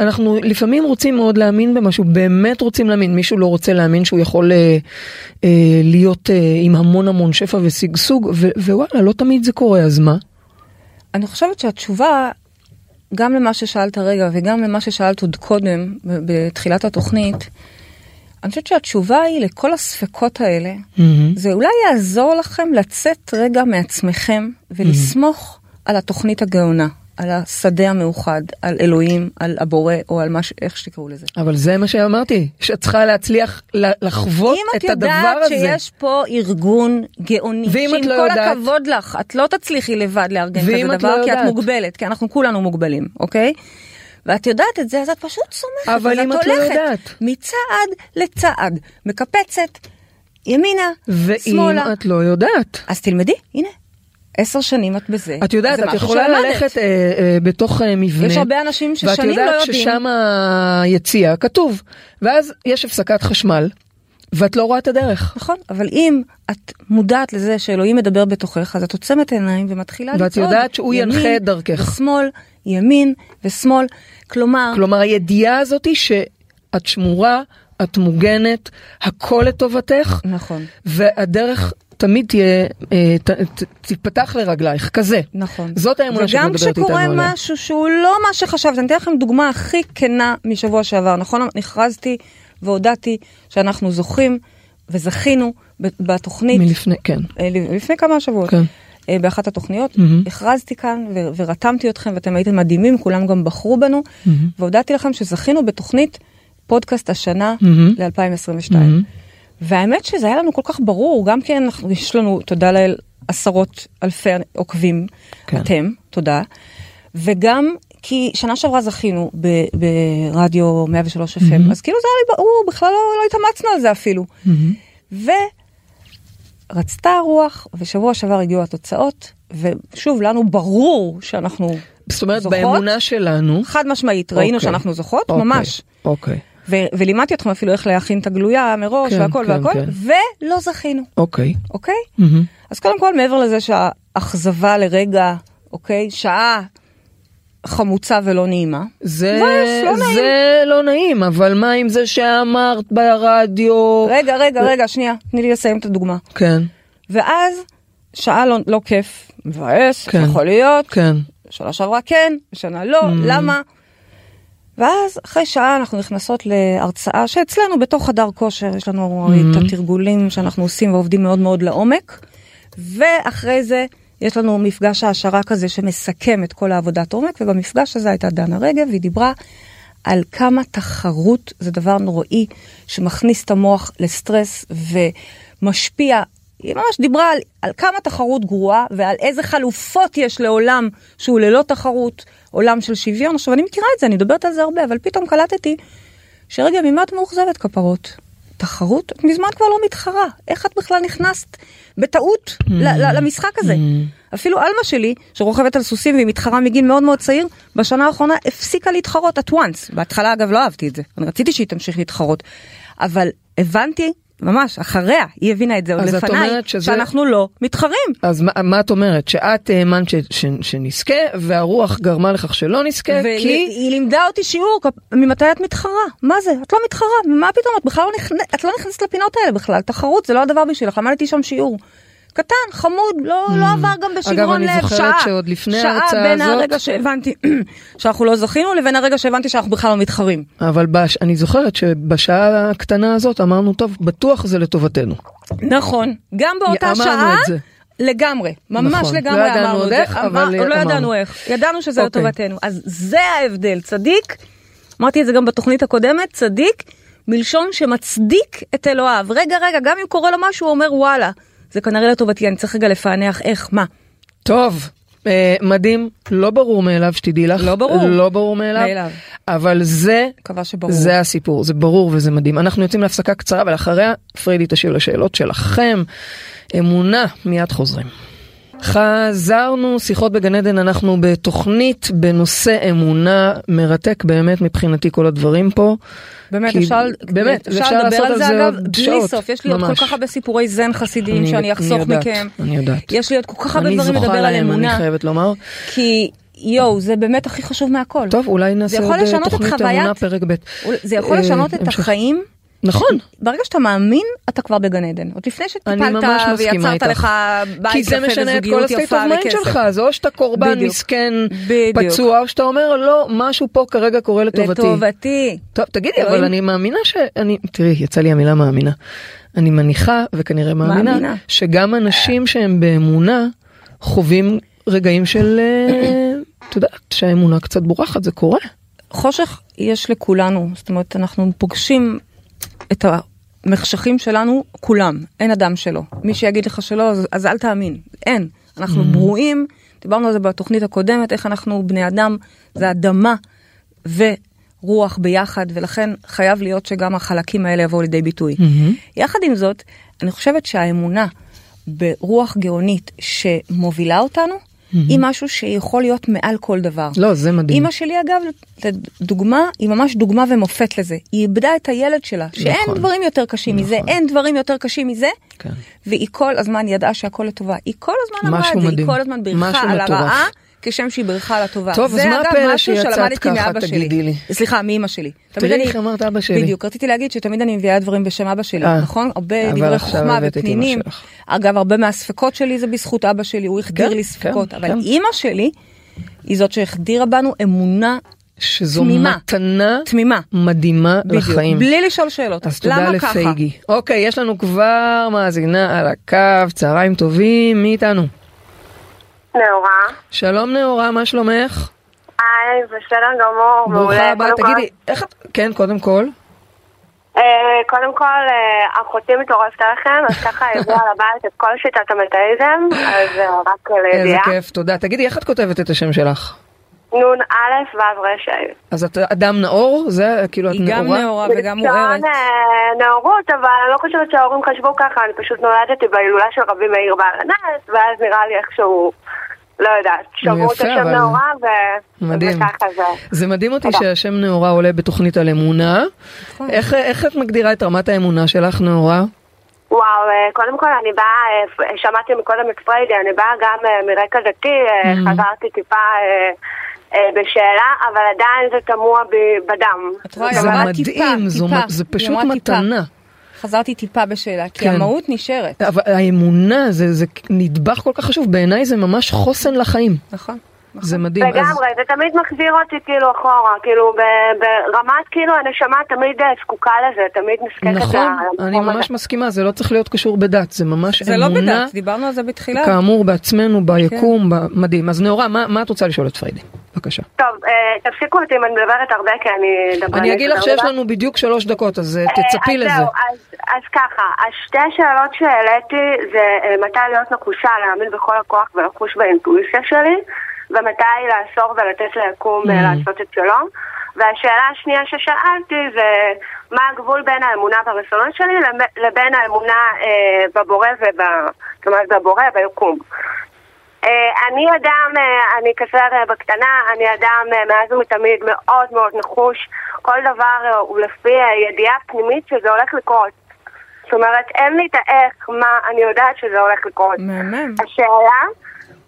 אנחנו לפעמים רוצים מאוד להאמין במשהו, באמת רוצים להאמין, מישהו לא רוצה להאמין שהוא יכול אה, אה, להיות אה, עם המון המון שפע ושגשוג, ווואלה, לא תמיד זה קורה, אז מה? אני חושבת שהתשובה, גם למה ששאלת רגע וגם למה ששאלת עוד קודם, בתחילת התוכנית, אני חושבת שהתשובה היא לכל הספקות האלה, זה אולי יעזור לכם לצאת רגע מעצמכם ולסמוך על התוכנית הגאונה, על השדה המאוחד, על אלוהים, על הבורא או על מה ש... איך שתקראו לזה. אבל זה מה שאמרתי, שאת צריכה להצליח לחוות אם את את הדבר יודעת הזה. שיש פה ארגון גאוני, ואם שעם את לא כל יודעת- הכבוד לך, את לא תצליחי לבד לארגן כזה את דבר, לא כי את יודעת- מוגבלת, כי אנחנו כולנו מוגבלים, אוקיי? ואת יודעת את זה, אז את פשוט סומכת, אבל אם את לא יודעת. מצעד לצעד, מקפצת, ימינה, ואם שמאלה. את לא יודעת. אז תלמדי, הנה, עשר שנים את בזה. את יודעת, את יכולה שלמדת. ללכת אה, אה, בתוך אה, מבנה. יש הרבה אנשים ואת ששנים לא יודעת יודעים. ששם היציאה כתוב, ואז יש הפסקת חשמל, ואת לא רואה את הדרך. נכון, אבל אם את מודעת לזה שאלוהים מדבר בתוכך, אז את עוצמת עיניים ומתחילה ואת לצעוד. יודעת שהוא ינחה את דרכך. ושמאל, ימין ושמאל. כלומר, כלומר, הידיעה הזאת היא שאת שמורה, את מוגנת, הכל לטובתך, נכון, והדרך תמיד תהיה, אה, ת, ת, תיפתח לרגלייך, כזה. נכון. זאת האמונה שאת וגם מדברת איתנו כשקורה עליה. משהו שהוא לא מה שחשבת, אני אתן לכם דוגמה הכי כנה משבוע שעבר, נכון? הכרזתי והודעתי שאנחנו זוכים וזכינו בתוכנית, מלפני, כן. אה, לפני כמה שבועות. כן. אה, באחת התוכניות, מהמם. הכרזתי כאן ו- ורתמתי אתכם ואתם הייתם מדהימים, כולם גם בחרו בנו, מהמם. והודעתי לכם שזכינו בתוכנית פודקאסט השנה מהמם. ל-2022. מהמם. והאמת שזה היה לנו כל כך ברור, גם כי אנחנו, יש לנו, תודה לאל, עשרות אלפי עוקבים, כן. אתם, תודה, וגם כי שנה שעברה זכינו ברדיו 103 FM, מהמם. אז כאילו זה היה לי ברור, בכלל לא, לא התאמצנו על זה אפילו. מהמם. ורצתה הרוח, ושבוע שעבר הגיעו התוצאות, ושוב, לנו ברור שאנחנו זאת אומרת, זוכות? באמונה שלנו, חד משמעית, ראינו אוקיי. שאנחנו זוכות, אוקיי, ממש. אוקיי, ו- ולימדתי אתכם אפילו איך להכין את הגלויה מראש כן, והכל כן, והכל, כן. ולא זכינו, אוקיי. אוקיי? מהמם. אז קודם כל, מעבר לזה שהאכזבה לרגע, אוקיי, שעה חמוצה ולא נעימה, זה, מבאס, לא נעים. זה לא נעים, אבל מה עם זה שאמרת ברדיו? רגע, רגע, רגע, שנייה, תני לי לסיים את הדוגמה. כן, ואז, שעה לא, לא כיף, מבאס, כן. יכול להיות, כן. שנה שעברה כן, שנה לא, למה? ואז אחרי שעה אנחנו נכנסות להרצאה שאצלנו בתוך חדר כושר יש לנו הרי את התרגולים שאנחנו עושים ועובדים מאוד מאוד לעומק, ואחרי זה יש לנו מפגש העשרה כזה שמסכם את כל העבודת עומק, ובמפגש הזה הייתה דנה רגב, והיא דיברה על כמה תחרות זה דבר נוראי שמכניס את המוח לסטרס ומשפיע. היא ממש דיברה על, על כמה תחרות גרועה ועל איזה חלופות יש לעולם שהוא ללא תחרות, עולם של שוויון. עכשיו אני מכירה את זה, אני מדברת על זה הרבה, אבל פתאום קלטתי שרגע, ממה את מאוכזבת כפרות? תחרות? את מזמן כבר לא מתחרה. איך את בכלל נכנסת בטעות ל- למשחק הזה? אפילו עלמה שלי, שרוכבת על סוסים והיא מתחרה מגיל מאוד מאוד צעיר, בשנה האחרונה הפסיקה להתחרות at once. בהתחלה אגב לא אהבתי את זה, אני רציתי שהיא תמשיך להתחרות. אבל הבנתי, ממש, אחריה, היא הבינה את זה עוד לפניי, שזה- שאנחנו לא מתחרים. אז מה, מה את אומרת? שאת האמנת ש, ש, שנזכה והרוח גרמה לכך שלא נזכה כי... והיא לימדה אותי שיעור, ממתי את מתחרה? מה זה? את לא מתחרה, מה פתאום? את בכלל לא, נכנ... את לא נכנסת לפינות האלה בכלל, תחרות זה לא הדבר בשבילך, למדתי שם שיעור. קטן, חמוד, לא, לא עבר גם בשיגעון אני לב, זוכרת שעה. שעוד לפני שעה ההרצאה בין הזאת- הרגע שהבנתי שאנחנו לא זכינו לבין הרגע שהבנתי שאנחנו בכלל לא מתחרים. אבל בש... אני זוכרת שבשעה הקטנה הזאת אמרנו, טוב, בטוח זה לטובתנו. נכון, גם באותה שעה. לגמרי, ממש נכון. לגמרי לא אמרנו את זה, איך, אמר- אבל לא אמרנו. ידענו איך, ידענו שזה אוקיי. לטובתנו, אז זה ההבדל, צדיק, אמרתי את זה גם בתוכנית הקודמת, צדיק מלשון שמצדיק את אלוהיו, רגע רגע, גם אם קורה לו משהו הוא אומר וואלה, זה כנראה לטובתי, אני צריך רגע לפענח איך, מה, טוב, אה, מדהים, לא ברור מאליו שתדעי לך. לא ברור. לא ברור מאליו. מאליו. אבל זה. זה הסיפור, זה ברור וזה מדהים. אנחנו יוצאים להפסקה קצרה ולאחריה פריידי תשיב לשאלות שלכם. אמונה, מיד חוזרים. חזרנו, שיחות בגן עדן, אנחנו בתוכנית בנושא אמונה, מרתק באמת מבחינתי כל הדברים פה. באמת, כי- אפשר, באמת, אפשר אפשר לדבר על זה אגב בלי שעות, סוף, יש לי עוד כל ממש. כך הרבה סיפורי זן חסידיים אני- שאני אני אחסוך יודעת, מכם, אני יודעת. יש לי עוד כל כך הרבה אני דברים לדבר על להם, אני אמונה, חייבת לומר. כי יואו, זה באמת הכי חשוב מהכל. טוב, אולי נעשה עוד אה, את תוכנית אמונה פרק ב'. זה יכול אה, לשנות את המשך. החיים. נכון. ברגע שאתה מאמין, אתה כבר בגן עדן. עוד לפני שטיפלת ויצרת. לך בית כי זה משנה את כל ה state of mind. שלך, אז או שאתה קורבן בדיוק. מסכן, בדיוק. פצוע, או שאתה אומר לא, משהו פה כרגע קורה לטובתי. לטובתי. טוב, תגידי. אבל אני מאמינה שאני, תראי, יצא לי המילה מאמינה. אני מניחה, וכנראה מאמינה, מאמינה. שגם אנשים שהם באמונה, חווים רגעים של, אה, את יודעת, שהאמונה קצת בורחת, זה קורה. חושך יש לכולנו, זאת אומרת, אנחנו פוגשים את המחשכים שלנו, כולם, אין אדם שלא. מי שיגיד לך שלא, אז, אז אל תאמין, אין. אנחנו ברואים, דיברנו על זה בתוכנית הקודמת, איך אנחנו בני אדם, זה אדמה ורוח ביחד, ולכן חייב להיות שגם החלקים האלה יבואו לידי ביטוי. יחד עם זאת, אני חושבת שהאמונה ברוח גאונית שמובילה אותנו, היא משהו שיכול להיות מעל כל דבר. לא, זה מדהים. אימא שלי אגב, לדוגמה, היא ממש דוגמה ומופת לזה. היא איבדה את הילד שלה, שאין נכון. דברים יותר קשים מזה, אין דברים יותר קשים מזה, כן. והיא כל הזמן ידעה שהכל לטובה. היא כל הזמן אמרה את זה, מדהים. היא כל הזמן בירכה על. הרעה. כשם שהיא בירכה על הטובה. טוב, אז מה הפלא שיצאת ככה. תגידי לי? סליחה, מאמא שלי. תמיד תראי אני- איך אמרת אבא שלי. בדיוק, רציתי להגיד שתמיד אני מביאה דברים בשם אבא שלי, אה, נכון? הרבה דברי חוכמה ופנינים. אגב, הרבה מהספקות שלי זה בזכות אבא שלי, הוא החדיר כן, לי ספקות. כן, אבל כן. אימא שלי היא זאת שהחדירה בנו אמונה שזו תמימה. מתנה תמימה. מדהימה בדיוק, לחיים. בלי לשאול שאלות. אז תודה למה ככה? לפייגי. אוקיי, יש לנו כבר מאזינה על הקו, צהריים טובים, מי איתנו? נאורה. שלום נאורה, מה שלומך? היי, בסדר גמור, מעולה. ברוכה הבאה, כל- תגידי, איך את... כן, קודם כל. אה, קודם כל, אה, אחותי מטורפת עליכם, אז ככה הביאה לבית את כל שיטת המטאיזם, אז אה, רק איזה לידיעה. כיף, תודה. תגידי, איך את כותבת את השם שלך? נון א' ו' ר' ה'. אז את אדם נאור? זה כאילו את היא גם נאורה? נאורה וגם מוארת. אה, נאורות, אבל אני לא חושבת שההורים חשבו ככה, אני פשוט נולדתי בהילולה של רבי מאיר בעל הנס, ואז נראה לי איכשהו, לא יודעת, שמעו את השם אבל- נאורה, ו... מדהים. וככה זה. זה מדהים אותי. שהשם נאורה עולה בתוכנית על אמונה. נכון. איך איך את מגדירה את רמת האמונה שלך, נאורה? וואו, אה, קודם כל אני באה, אה, שמעתי מקודם את פריידי, אני באה גם מרקע דתי, אה, Mm. חזרתי טיפה בשאלה, אבל עדיין זה תמוה בדם. זה מדהים. זה פשוט. מתנה. חזרתי טיפה בשאלה, כי כן. המהות נשארת. אבל האמונה זה, זה נדבך כל כך חשוב, בעיניי זה ממש חוסן לחיים. נכון. נכון. זה מדהים. אז- לגמרי, זה תמיד מחזיר אותי כאילו אחורה, כאילו ברמת כאילו הנשמה תמיד אה, זקוקה לזה, תמיד נזקקת נכון, למקום אני הזה. ממש מסכימה, זה לא צריך להיות קשור בדת, זה ממש זה לא אמונה, בדת, דיברנו על זה בתחילה. כאמור בעצמנו, ביקום, ב- מדהים. אז נאורה, מה מה את רוצה לשאול את פריידי? בבקשה. טוב, אה, תפסיקו אותי אם אני מדברת הרבה, כי אני אדבר... אני אגיד לך שיש. לנו בדיוק שלוש דקות, אז אה, אה, תצפי לזה. זהו, אז, ככה, השתי השאלות שהעליתי זה מתי להיות נחושה, להאמין בכל הכוח ולחוש באינטואיציה שלי, ומתי לאסור ולתת ליקום אה, Mm. לעשות את שלו. והשאלה השנייה ששאלתי זה מה הגבול בין האמונה ברצונות שלי לב- לבין האמונה אה, בבורא וב... אומרת בבורא, ביקום. אה, אני אדם, אה, אני כזה בקטנה, אני אדם אה, מאז ומתמיד מאוד מאוד נחוש. כל דבר הוא לפי ידיעה פנימית שזה הולך לקרות. זאת אומרת, אין לי את האיך, מה, אני יודעת שזה הולך לקרות. מהמם. השאלה,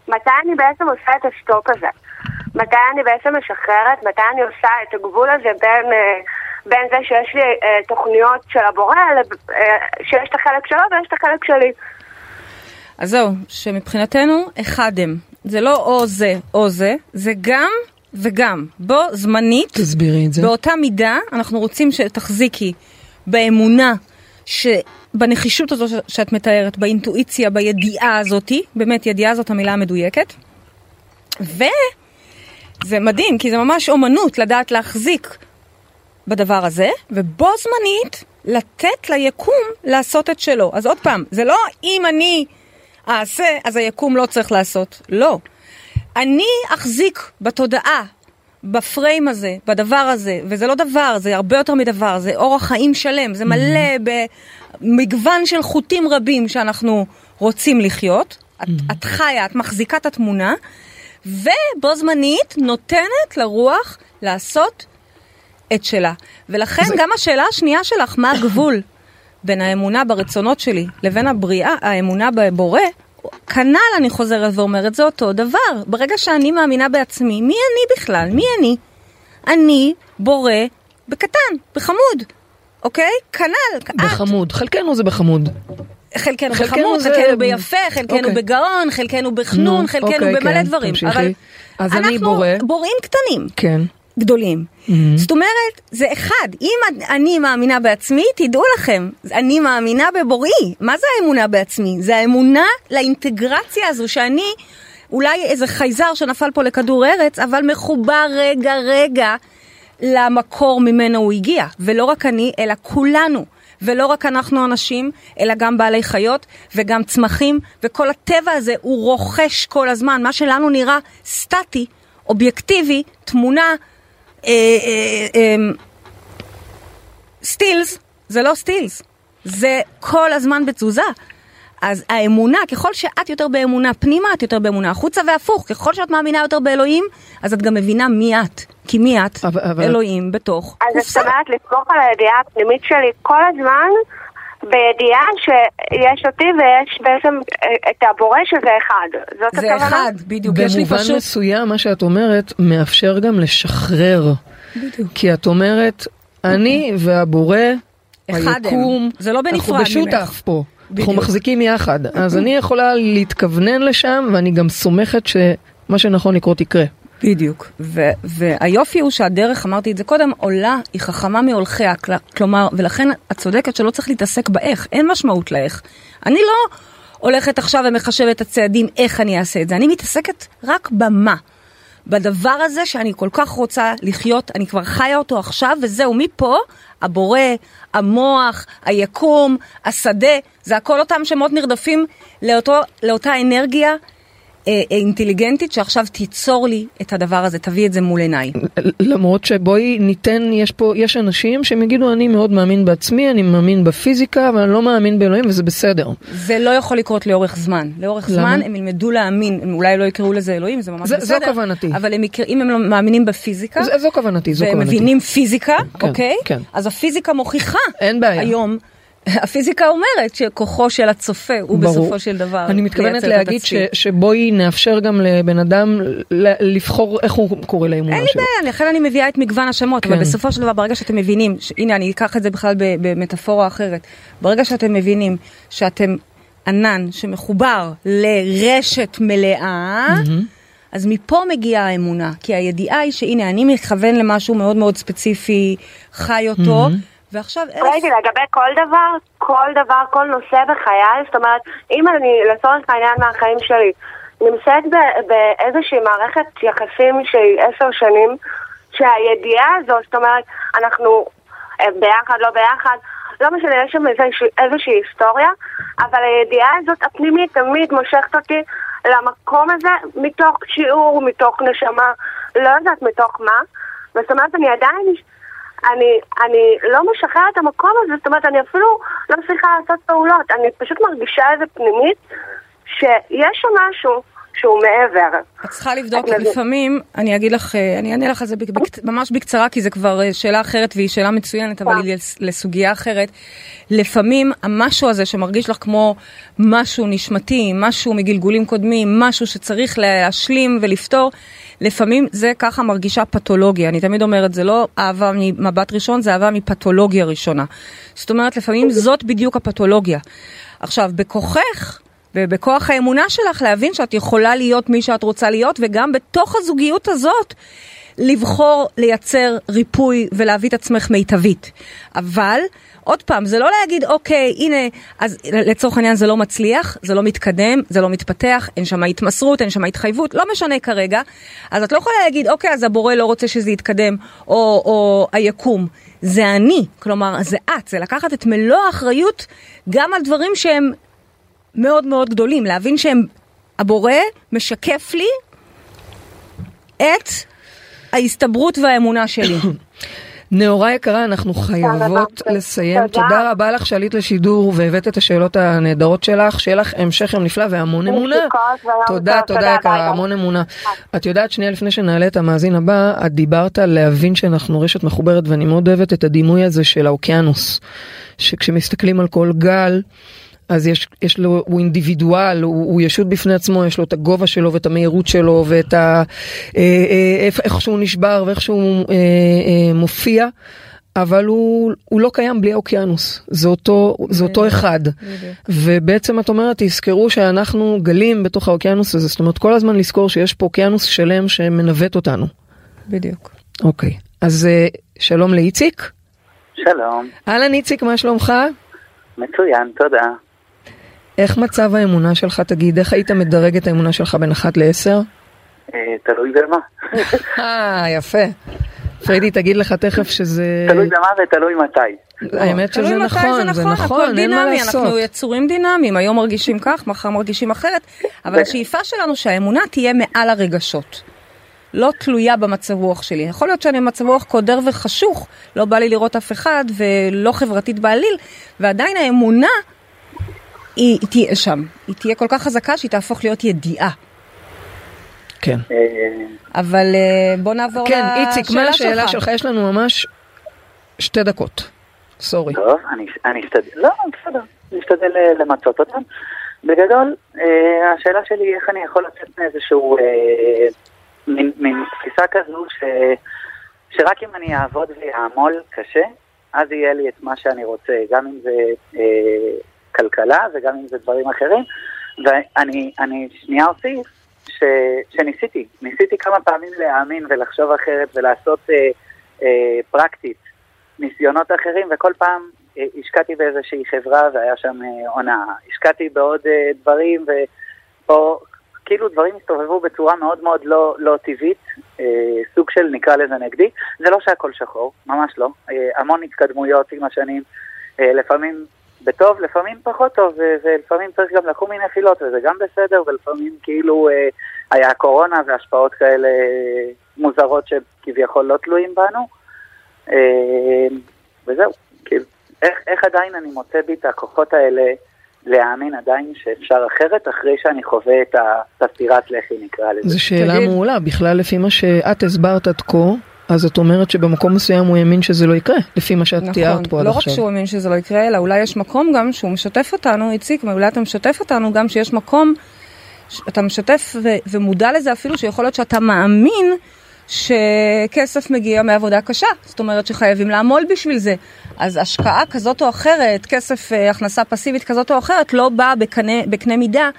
מתי אני בעצם עושה את ה stop הזה? מתי אני בעצם משחררת? מתי אני עושה את הגבול הזה בין, בין זה שיש לי אה, תוכניות של הבורא, אה, שיש את החלק שלו ויש את החלק שלי? אז זהו, שמבחינתנו אחד הם. זה לא או זה או זה, זה גם וגם. בו זמנית, תסבירי את זה. באותה מידה, אנחנו רוצים שתחזיקי באמונה, ש... בנחישות הזו שאת מתארת, באינטואיציה, בידיעה הזאתי, באמת ידיעה זאת המילה המדויקת. וזה מדהים, כי זה ממש אומנות לדעת להחזיק בדבר הזה, ובו זמנית לתת ליקום לעשות את שלו. אז עוד פעם, זה לא אם אני אעשה, אז היקום לא צריך לעשות. לא. אני אחזיק בתודעה, בפריים הזה, בדבר הזה, וזה לא דבר, זה הרבה יותר מדבר, זה אורח חיים שלם, זה מלא במגוון של חוטים רבים שאנחנו רוצים לחיות. את, את חיה, את מחזיקה את התמונה, ובו זמנית נותנת לרוח לעשות את שלה. ולכן זה- גם השאלה השנייה שלך, מה הגבול בין האמונה ברצונות שלי לבין הבריאה, האמונה בבורא, כנ"ל אני חוזרת ואומרת, זה אותו דבר. ברגע שאני מאמינה בעצמי, מי אני בכלל? מי אני? אני בורא בקטן, בחמוד, אוקיי? כנ"ל, את. בחמוד, חלקנו זה בחמוד. חלקנו חלקנו בחמוד, זה- חלקנו ביפה, חלקנו אוקיי. בגאון, חלקנו בחנון, נו, חלקנו אוקיי, במלא כן, דברים. תמשיכי. אבל אז אני אנחנו בורא. בוראים קטנים. כן. גדולים. Mhm. זאת אומרת, זה אחד. אם אני מאמינה בעצמי, תדעו לכם, אני מאמינה בבוראי. מה זה האמונה בעצמי? זה האמונה לאינטגרציה הזו שאני אולי איזה חייזר שנפל פה לכדור ארץ, אבל מחובר רגע רגע למקור ממנו הוא הגיע. ולא רק אני, אלא כולנו. ולא רק אנחנו אנשים, אלא גם בעלי חיות וגם צמחים, וכל הטבע הזה הוא רוכש כל הזמן. מה שלנו נראה סטטי, אובייקטיבי, תמונה, סטילס, זה לא סטילס, זה כל הזמן בתזוזה. אז האמונה, ככל שאת יותר באמונה פנימה, את יותר באמונה החוצה, והפוך, ככל שאת מאמינה יותר באלוהים, אז את גם מבינה מי את. כי מי את? אבל- אבל- אלוהים בתוך אז את קופסה. אומרת לסמוך על הידיעה הפנימית שלי כל הזמן, בידיעה שיש אותי ויש בעצם אה, את הבורא שזה אחד. זאת זה הכוונה? אחד, בדיוק. יש לי במובן פשוט... מסוים, מה שאת אומרת, מאפשר גם לשחרר. בדיוק. כי את אומרת, אני והבורא, אחד הם. היקום, זה לא בנפרד אנחנו ממך. בשותף פה. אנחנו בדיוק. מחזיקים יחד. אז אני יכולה להתכוונן לשם, ואני גם סומכת שמה שנכון לקרות יקרה. בדיוק. ו- והיופי הוא שהדרך, אמרתי את זה קודם, עולה, היא חכמה מהולכיה. כל- כלומר, ולכן את צודקת שלא צריך להתעסק באיך, אין משמעות לאיך. אני לא הולכת עכשיו ומחשבת את הצעדים איך אני אעשה את זה, אני מתעסקת רק במה. בדבר הזה שאני כל כך רוצה לחיות, אני כבר חיה אותו עכשיו, וזהו, מפה הבורא, המוח, היקום, השדה, זה הכל אותם שמות נרדפים לאותו, לאותה אנרגיה אינטליגנטית שעכשיו תיצור לי את הדבר הזה, תביא את זה מול עיניי. למרות שבואי ניתן, יש פה, יש אנשים שהם יגידו, אני מאוד מאמין בעצמי, אני מאמין בפיזיקה, אבל אני לא מאמין באלוהים, וזה בסדר. זה לא יכול לקרות לאורך זמן. לאורך למה? זמן הם ילמדו להאמין, הם אולי לא יקראו לזה אלוהים, זה ממש זה- בסדר. זו כוונתי. אבל הם יקר... אם הם לא מאמינים בפיזיקה, זו- זו כוונתי, זו והם כוונתי. מבינים פיזיקה, כן, אוקיי? כן. אז הפיזיקה מוכיחה. היום. הפיזיקה אומרת שכוחו של הצופה הוא ברור. בסופו של דבר אני מתכוונת להגיד ש. שבואי נאפשר גם לבן אדם לבחור איך הוא קורא לאמונה אין לי שלו. בעיה, לכן אני מביאה את מגוון השמות, אבל כן. בסופו של דבר, ברגע שאתם מבינים, ש- הנה אני אקח את זה בכלל במטאפורה אחרת, ברגע שאתם מבינים שאתם ענן שמחובר לרשת מלאה, אז מפה מגיעה האמונה, כי הידיעה היא שהנה, אני מכוון למשהו מאוד מאוד ספציפי, חי אותו, ועכשיו אלף... ראיתי לגבי כל דבר, כל דבר, כל נושא בחיי, זאת אומרת, אם אני לצורך העניין מהחיים שלי נמצאת באיזושהי מערכת יחסים שהיא עשר שנים, שהידיעה הזאת, זאת אומרת, אנחנו אה, ביחד, לא ביחד, לא משנה, יש שם איזושהי, איזושהי היסטוריה, אבל הידיעה הזאת הפנימית תמיד מושכת אותי למקום הזה מתוך שיעור, מתוך נשמה, לא יודעת מתוך מה. זאת אומרת, אני עדיין, אני, אני לא משחררת את המקום הזה, זאת אומרת, אני אפילו לא צריכה לעשות פעולות, אני פשוט מרגישה איזה פנימית שיש שם משהו שהוא מעבר. את צריכה לבדוק, את לפעמים, אני אגיד לך, אה, אני אענה לך על זה בק- בק- ממש בקצרה, כי זה כבר אה, שאלה אחרת והיא שאלה מצוינת, אבל היא לס- לסוגיה אחרת. לפעמים המשהו הזה שמרגיש לך כמו משהו נשמתי, משהו מגלגולים קודמים, משהו שצריך להשלים ולפתור, לפעמים זה ככה מרגישה פתולוגיה. אני תמיד אומרת, זה לא אהבה ממבט ראשון, זה אהבה מפתולוגיה ראשונה. זאת אומרת, לפעמים זאת בדיוק הפתולוגיה. עכשיו, בכוחך, ובכוח האמונה שלך להבין שאת יכולה להיות מי שאת רוצה להיות, וגם בתוך הזוגיות הזאת לבחור לייצר ריפוי ולהביא את עצמך מיטבית. אבל, עוד פעם, זה לא להגיד, אוקיי, הנה, אז לצורך העניין זה לא מצליח, זה לא מתקדם, זה לא מתפתח, אין שם התמסרות, אין שם התחייבות, לא משנה כרגע. אז את לא יכולה להגיד, אוקיי, אז הבורא לא רוצה שזה יתקדם, או, או היקום. זה אני, כלומר, זה את, זה לקחת את מלוא האחריות גם על דברים שהם מאוד מאוד גדולים, להבין שהם, הבורא משקף לי את ההסתברות והאמונה שלי. נאורה יקרה, אנחנו חייבות. לסיים. תודה. תודה רבה לך שעלית לשידור והבאת את השאלות הנהדרות שלך. שיהיה לך המשך יום נפלא והמון אמונה. תודה. תודה יקרה. המון אמונה. את יודעת, שנייה לפני שנעלה את המאזין הבא, את דיברת על להבין שאנחנו רשת מחוברת, ואני מאוד אוהבת את הדימוי הזה של האוקיינוס. שכשמסתכלים על כל גל, אז יש, יש לו, הוא אינדיבידואל, הוא, הוא ישות בפני עצמו, יש לו את הגובה שלו ואת המהירות שלו ואת ה... אה, אה, איך, איך שהוא נשבר ואיך שהוא אה, אה, מופיע, אבל הוא, הוא לא קיים בלי האוקיינוס, זה אותו, זה אותו אחד. ובעצם את אומרת, תזכרו שאנחנו גלים בתוך האוקיינוס הזה, זאת אומרת כל הזמן לזכור שיש פה אוקיינוס שלם שמנווט אותנו. בדיוק. אוקיי, אז אה, שלום לאיציק. שלום, אהלן איציק, מה שלומך? מצוין, תודה. איך מצב האמונה שלך, תגיד, איך היית מדרג את האמונה שלך בין 1 ל-10? אה, תלוי במה. אה, יפה. פריידי תגיד לך תכף שזה... תלוי במה ותלוי מתי. האמת שזה נכון, זה נכון, הכל אין מה דינמי, לעשות. אנחנו יצורים דינמיים, היום מרגישים כך, מחר מרגישים אחרת, אבל השאיפה שלנו שהאמונה תהיה מעל הרגשות. לא תלויה במצב רוח שלי. יכול להיות שאני במצב רוח קודר וחשוך, לא בא לי לראות אף אחד ולא חברתית בעליל, ועדיין האמונה היא, היא תהיה שם. היא תהיה כל כך חזקה שהיא תהפוך להיות ידיעה. כן. אבל אה, בוא נעבור כן, לשאלה איציק, מה השאלה שלך? יש לנו ממש שתי דקות. סורי. טוב, אני, אני אשתדל, לא, בסדר, אני אשתדל אה, למצות אותם. בגדול, אה, השאלה שלי היא איך אני יכול לצאת מאיזשהו, מין, תפיסה כזו ש, שרק אם אני אעבוד ואעמול קשה, אז יהיה לי את מה שאני רוצה, גם אם זה כלכלה וגם אם זה דברים אחרים. ואני אני שנייה אוסיף ש, שניסיתי, ניסיתי כמה פעמים להאמין ולחשוב אחרת ולעשות אה, אה, פרקטית ניסיונות אחרים, וכל פעם אה, השקעתי באיזושהי חברה והיה שם אה. השקעתי בעוד אה, דברים, ופה כאילו דברים הסתובבו בצורה מאוד מאוד לא, לא טבעית, אה, סוג של נקרא לזה נגדי. זה לא שהכל שחור, ממש לא. אה, המון התקדמויות עם השנים, אה, לפעמים בטוב, לפעמים פחות טוב, ו- ולפעמים צריך גם לקום מנפילות, וזה גם בסדר, ולפעמים כאילו אה, היה קורונה והשפעות כאלה אה, מוזרות שכביכול לא תלויים בנו. אה, וזהו, כאילו, איך, איך עדיין אני מוצא בי את הכוחות האלה להאמין עדיין שאפשר אחרת, אחרי שאני חווה את ה- את הסטירת לחי נקרא לזה. זו שאלה תגיד- מעולה, בכלל לפי מה שאת הסברת עד כה, אז את אומרת שבמקום מסוים הוא האמין שזה לא יקרה, לפי מה שאת תיארת פה עד לא רק עכשיו. שהוא האמין שזה לא יקרה, אלא אולי יש מקום גם שהוא משתף אותנו, איציק, אולי אתה משתף אותנו גם שיש מקום, ש- אתה משתף ו- ומודע לזה אפילו שיכול להיות שאתה מאמין שכסף מגיע מעבודה קשה, זאת אומרת שחייבים לעמול בשביל זה. אז השקעה כזאת או אחרת, כסף, אה, הכנסה פסיבית כזאת או אחרת, לא באה בקנה, בקנה מידה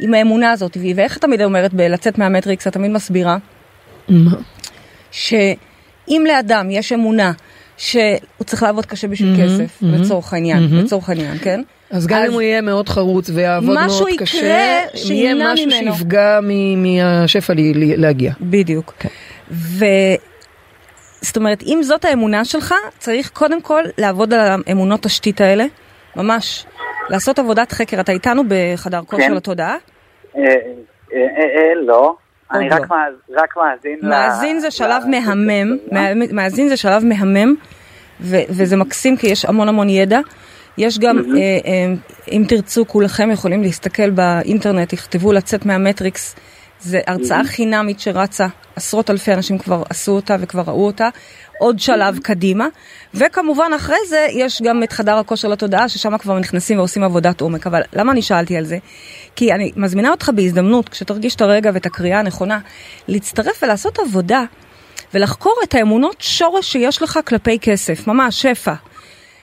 עם האמונה הזאת, ואיך את תמיד אומרת בלצאת מהמטריקס, את תמיד מסבירה, מה? שאם לאדם יש אמונה שהוא צריך לעבוד קשה בשביל מהמם, כסף, מהמם, לצורך העניין, מהמם. לצורך העניין, כן? אז גם אם הוא יהיה מאוד חרוץ ויעבוד משהו מאוד קשה, יהיה שימנע משהו ממנו. שיפגע מ- מהשפע ל- ל- להגיע. בדיוק. כן. ו... זאת אומרת, אם זאת האמונה שלך, צריך קודם כל לעבוד על האמונות תשתית האלה, ממש. לעשות עבודת חקר. אתה איתנו בחדר כושר כן. לתודעה? אה, אה, אה, אה, לא. אני לא. רק מאז- רק מאזין ל... מאזין זה שלב ל- מהמם, ל- מה- מאזין זה שלב מהמם, ו- וזה מקסים כי יש המון המון ידע. יש גם, אה, אה, אם תרצו, כולכם יכולים להסתכל באינטרנט, יכתבו לצאת מהמטריקס. זה הרצאה חינמית שרצה, עשרות אלפי אנשים כבר עשו אותה וכבר ראו אותה. עוד שלב קדימה, וכמובן אחרי זה יש גם את חדר הכושר לתודעה, ששם כבר נכנסים ועושים עבודת עומק. אבל למה אני שאלתי על זה? כי אני מזמינה אותך בהזדמנות, כשתרגיש את הרגע ואת הקריאה הנכונה, להצטרף ולעשות עבודה ולחקור את האמונות שורש שיש לך כלפי כסף, ממש שפע.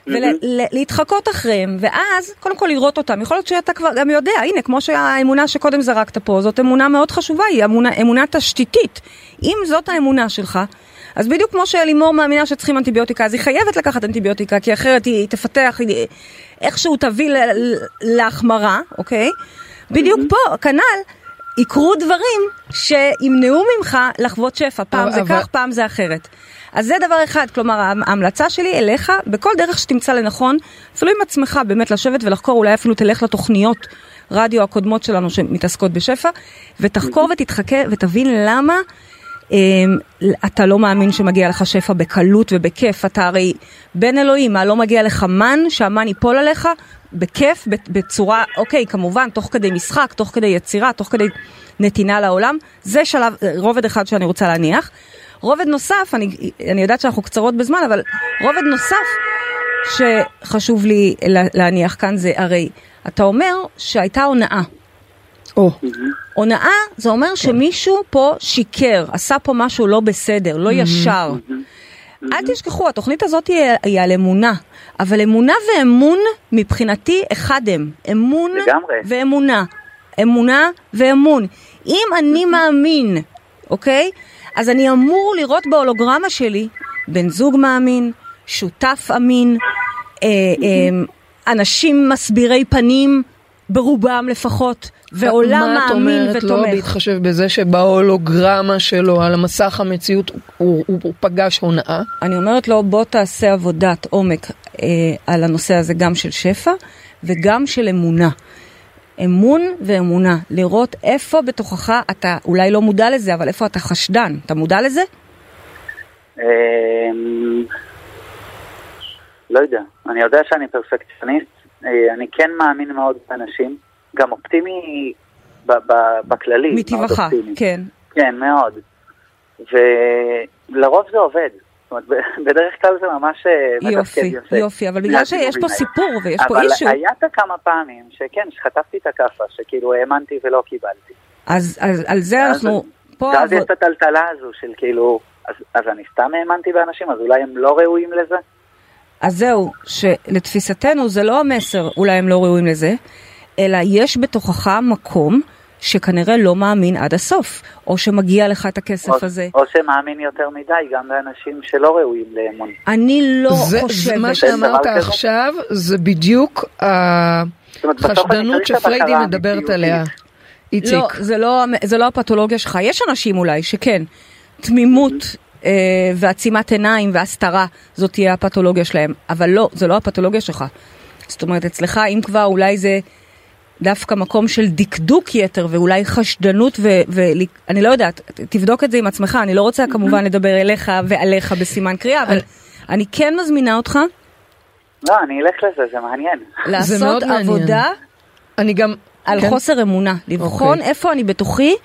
ולהתחקות אחריהם, ואז קודם כל לראות אותם. יכול להיות שאתה כבר גם יודע, הנה, כמו שהאמונה שקודם זרקת פה, זאת אמונה מאוד חשובה, היא אמונה, אמונה תשתיתית. אם זאת האמונה שלך, אז בדיוק כמו שלימור מאמינה שצריכים אנטיביוטיקה, אז היא חייבת לקחת אנטיביוטיקה, כי אחרת היא, היא תפתח, היא, איכשהו תביא להחמרה, אוקיי? בדיוק פה, כנ"ל, יקרו דברים שימנעו ממך לחוות שפע, פעם זה אבל- כך, פעם זה אחרת. אז זה דבר אחד, כלומר ההמלצה שלי אליך, בכל דרך שתמצא לנכון, אפילו עם עצמך באמת לשבת ולחקור, אולי אפילו תלך לתוכניות רדיו הקודמות שלנו שמתעסקות בשפע, ותחקור ותתחכה ותבין למה אמ, אתה לא מאמין שמגיע לך שפע בקלות ובכיף, אתה הרי בן אלוהים, מה לא מגיע לך מן, שהמן ייפול עליך? בכיף, בצורה, אוקיי, כמובן, תוך כדי משחק, תוך כדי יצירה, תוך כדי נתינה לעולם, זה שלב, רובד אחד שאני רוצה להניח. רובד נוסף, אני, אני יודעת שאנחנו קצרות בזמן, אבל רובד נוסף שחשוב לי לה- להניח כאן זה, הרי אתה אומר שהייתה הונאה. או, הונאה זה אומר שמישהו פה שיקר, עשה פה משהו לא בסדר, לא ישר. אל תשכחו, התוכנית הזאת היא, היא על אמונה, אבל אמונה ואמון מבחינתי אחד הם. אמון לגמרי. ואמונה. אמונה ואמון. אם אני מאמין, אוקיי? אז אני אמור לראות בהולוגרמה שלי בן זוג מאמין, שותף אמין, אה, אה, אנשים מסבירי פנים, ברובם לפחות, ועולם מה את מאמין אומרת לא ותומך. בהתחשב בזה שבהולוגרמה שלו, על המסך המציאות, הוא, הוא, הוא פגש הונאה? אני אומרת לו, בוא תעשה עבודת עומק אה, על הנושא הזה, גם של שפע וגם של אמונה. אמון ואמונה, לראות איפה בתוכך אתה אולי לא מודע לזה, אבל איפה אתה חשדן. אתה מודע לזה? אמ, לא יודע, אני יודע שאני פרפקציוניסט, אה, אני כן מאמין מאוד באנשים, גם אופטימי בכללי, מטבעך. כן. כן, מאוד. ולרוב זה עובד. זאת אומרת, ב- בדרך כלל זה ממש אה, יופי, יפה. יופי, אבל בגלל שיש פה. סיפור ויש פה אבל אישו, היה את הכמה פעמים שכן, שחטפתי את הכאפה, שכאילו האמנתי ולא קיבלתי. אז אז על זה אנחנו פה... ואז יש את הטלטלה הזו של כאילו, אז, אז אני סתם האמנתי באנשים, אז אולי הם לא ראויים לזה? אז זהו, שלתפיסתנו זה לא המסר, אולי הם לא ראויים לזה, אלא יש בתוכך מקום שכנראה לא מאמין עד הסוף, או שמגיע לך את הכסף או, הזה. או שמאמין יותר מדי גם באנשים שלא ראויים לאמון. אני לא זה, חושבת... זה מה שאמרת? עכשיו, זה בדיוק החשדנות שפריידי מדברת. עליה. איציק. לא, זה לא, זה לא הפתולוגיה שלך. יש אנשים אולי שכן, תמימות אה, ועצימת עיניים והסתרה, זאת תהיה הפתולוגיה שלהם, אבל לא, זה לא הפתולוגיה שלך. זאת אומרת, אצלך, אם כבר, אולי זה דווקא מקום של דקדוק יתר ואולי חשדנות ואני לא יודעת, תבדוק את זה עם עצמך, אני לא רוצה כמובן לדבר אליך ועליך בסימן קריאה, אבל אני כן מזמינה אותך לא, אני אלך לזה, זה מעניין. לעשות. עבודה אני גם... על כן? חוסר אמונה, לבחון אוקיי. איפה אני בתוכי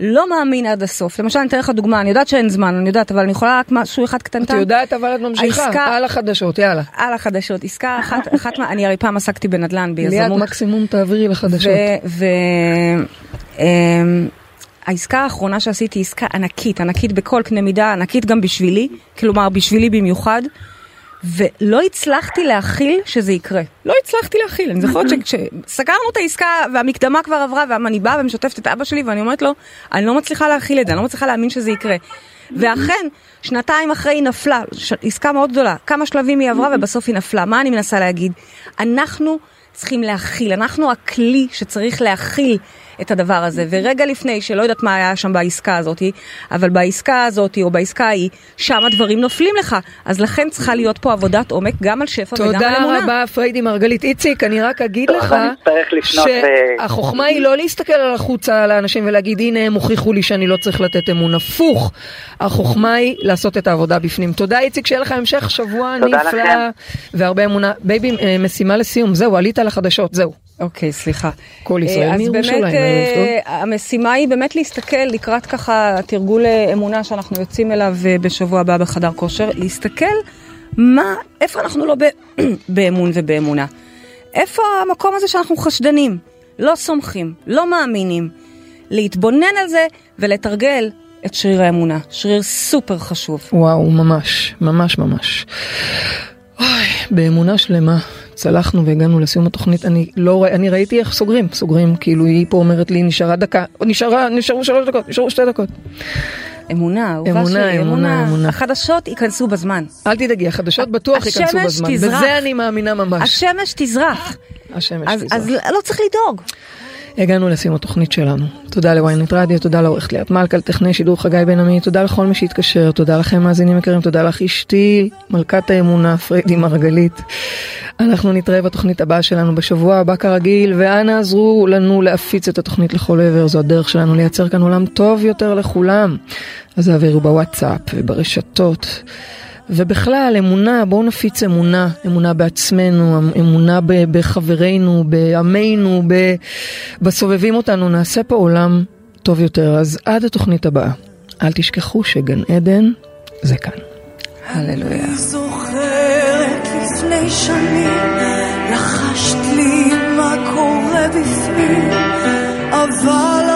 לא מאמין עד הסוף. למשל, אני אתן לך דוגמה, אני יודעת שאין זמן, אני יודעת, אבל אני יכולה רק משהו אחד את קטנטן. יודעת אבל את ממשיכה, העסקה- על החדשות, יאללה. על החדשות, עסקה אחת, אחת מה, אני הרי פעם עסקתי בנדל"ן, ליאת ביזמות. מקסימום תעבירי לחדשות. ו... אמ, העסקה האחרונה שעשיתי עסקה ענקית, ענקית בכל קנה מידה, ענקית גם בשבילי, כלומר בשבילי במיוחד, ולא הצלחתי להכיל שזה יקרה. לא הצלחתי להכיל. אני זוכרת שסגרנו את העסקה והמקדמה כבר עברה, ואני באה ומשתפת את אבא שלי ואני אומרת לו, אני לא מצליחה להכיל את זה, אני לא מצליחה להאמין שזה יקרה. ואכן, שנתיים אחרי היא נפלה, עסקה מאוד גדולה, כמה שלבים היא עברה ובסוף היא נפלה. מה אני מנסה להגיד? אנחנו צריכים להכיל, אנחנו הכלי שצריך להכיל את הדבר הזה. ורגע לפני, שלא יודעת מה היה שם בעסקה הזאת, אבל בעסקה הזאת או בעסקה ההיא, שם הדברים נופלים לך. אז לכן צריכה להיות פה עבודת עומק גם על שפע וגם על אמונה. תודה רבה פריידי מרגלית. איציק, אני רק אגיד לך שהחוכמה היא לא להסתכל על החוצה על האנשים ולהגיד הנה הם הוכיחו לי שאני לא צריך לתת אמון. הפוך, החוכמה היא לעשות את העבודה בפנים. תודה איציק, שיהיה לך המשך שבוע נפלא והרבה אמונה. baby, אה, משימה לסיום, זהו, עלית לחדשות, זהו. אוקיי, סליחה. כל ישראל אה, מירושלים. אז באמת אה, המשימה היא באמת להסתכל לקראת ככה תרגול אמונה שאנחנו יוצאים אליו אה, בשבוע הבא בחדר כושר, להסתכל מה, איפה אנחנו לא ב, באמון ובאמונה. איפה המקום הזה שאנחנו חשדנים, לא סומכים, לא מאמינים. להתבונן על זה ולתרגל את שריר האמונה. שריר סופר חשוב. וואו, ממש, ממש ממש. אוי, באמונה שלמה. צלחנו והגענו לסיום התוכנית, אני לא אני ראיתי איך סוגרים, סוגרים, כאילו היא פה אומרת לי נשארה דקה, נשארה, נשארו שלוש דקות, נשארו שתי דקות. אמונה, אהובה שלי, אמונה, אמונה. החדשות ייכנסו בזמן. אל תדאגי, החדשות בטוח ייכנסו בזמן. תזרח. בזה אני מאמינה ממש. השמש תזרח. השמש אז, תזרח. אז לא צריך לדאוג. הגענו לסיום התוכנית שלנו. תודה לוויינט רדיו, תודה לעורכת ליאת מלכה, לטכנאי שידור חגי בן עמי, תודה לכל מי שהתקשר, תודה לכם מאזינים יקרים, תודה לך אשתי, מלכת האמונה, פריידי מרגלית. אנחנו נתראה בתוכנית הבאה שלנו בשבוע הבא כרגיל, ואנא עזרו לנו להפיץ את התוכנית לכל עבר, זו הדרך שלנו לייצר כאן עולם טוב יותר לכולם. אז העבירו בוואטסאפ וברשתות. ובכלל, אמונה, בואו נפיץ אמונה, אמונה בעצמנו, אמונה בחברינו, בעמנו, בסובבים אותנו, נעשה פה עולם טוב יותר. אז עד התוכנית הבאה, אל תשכחו שגן עדן זה כאן. הללויה. אני זוכרת לפני שנים, לחשת לי מה קורה בפנים, אבל...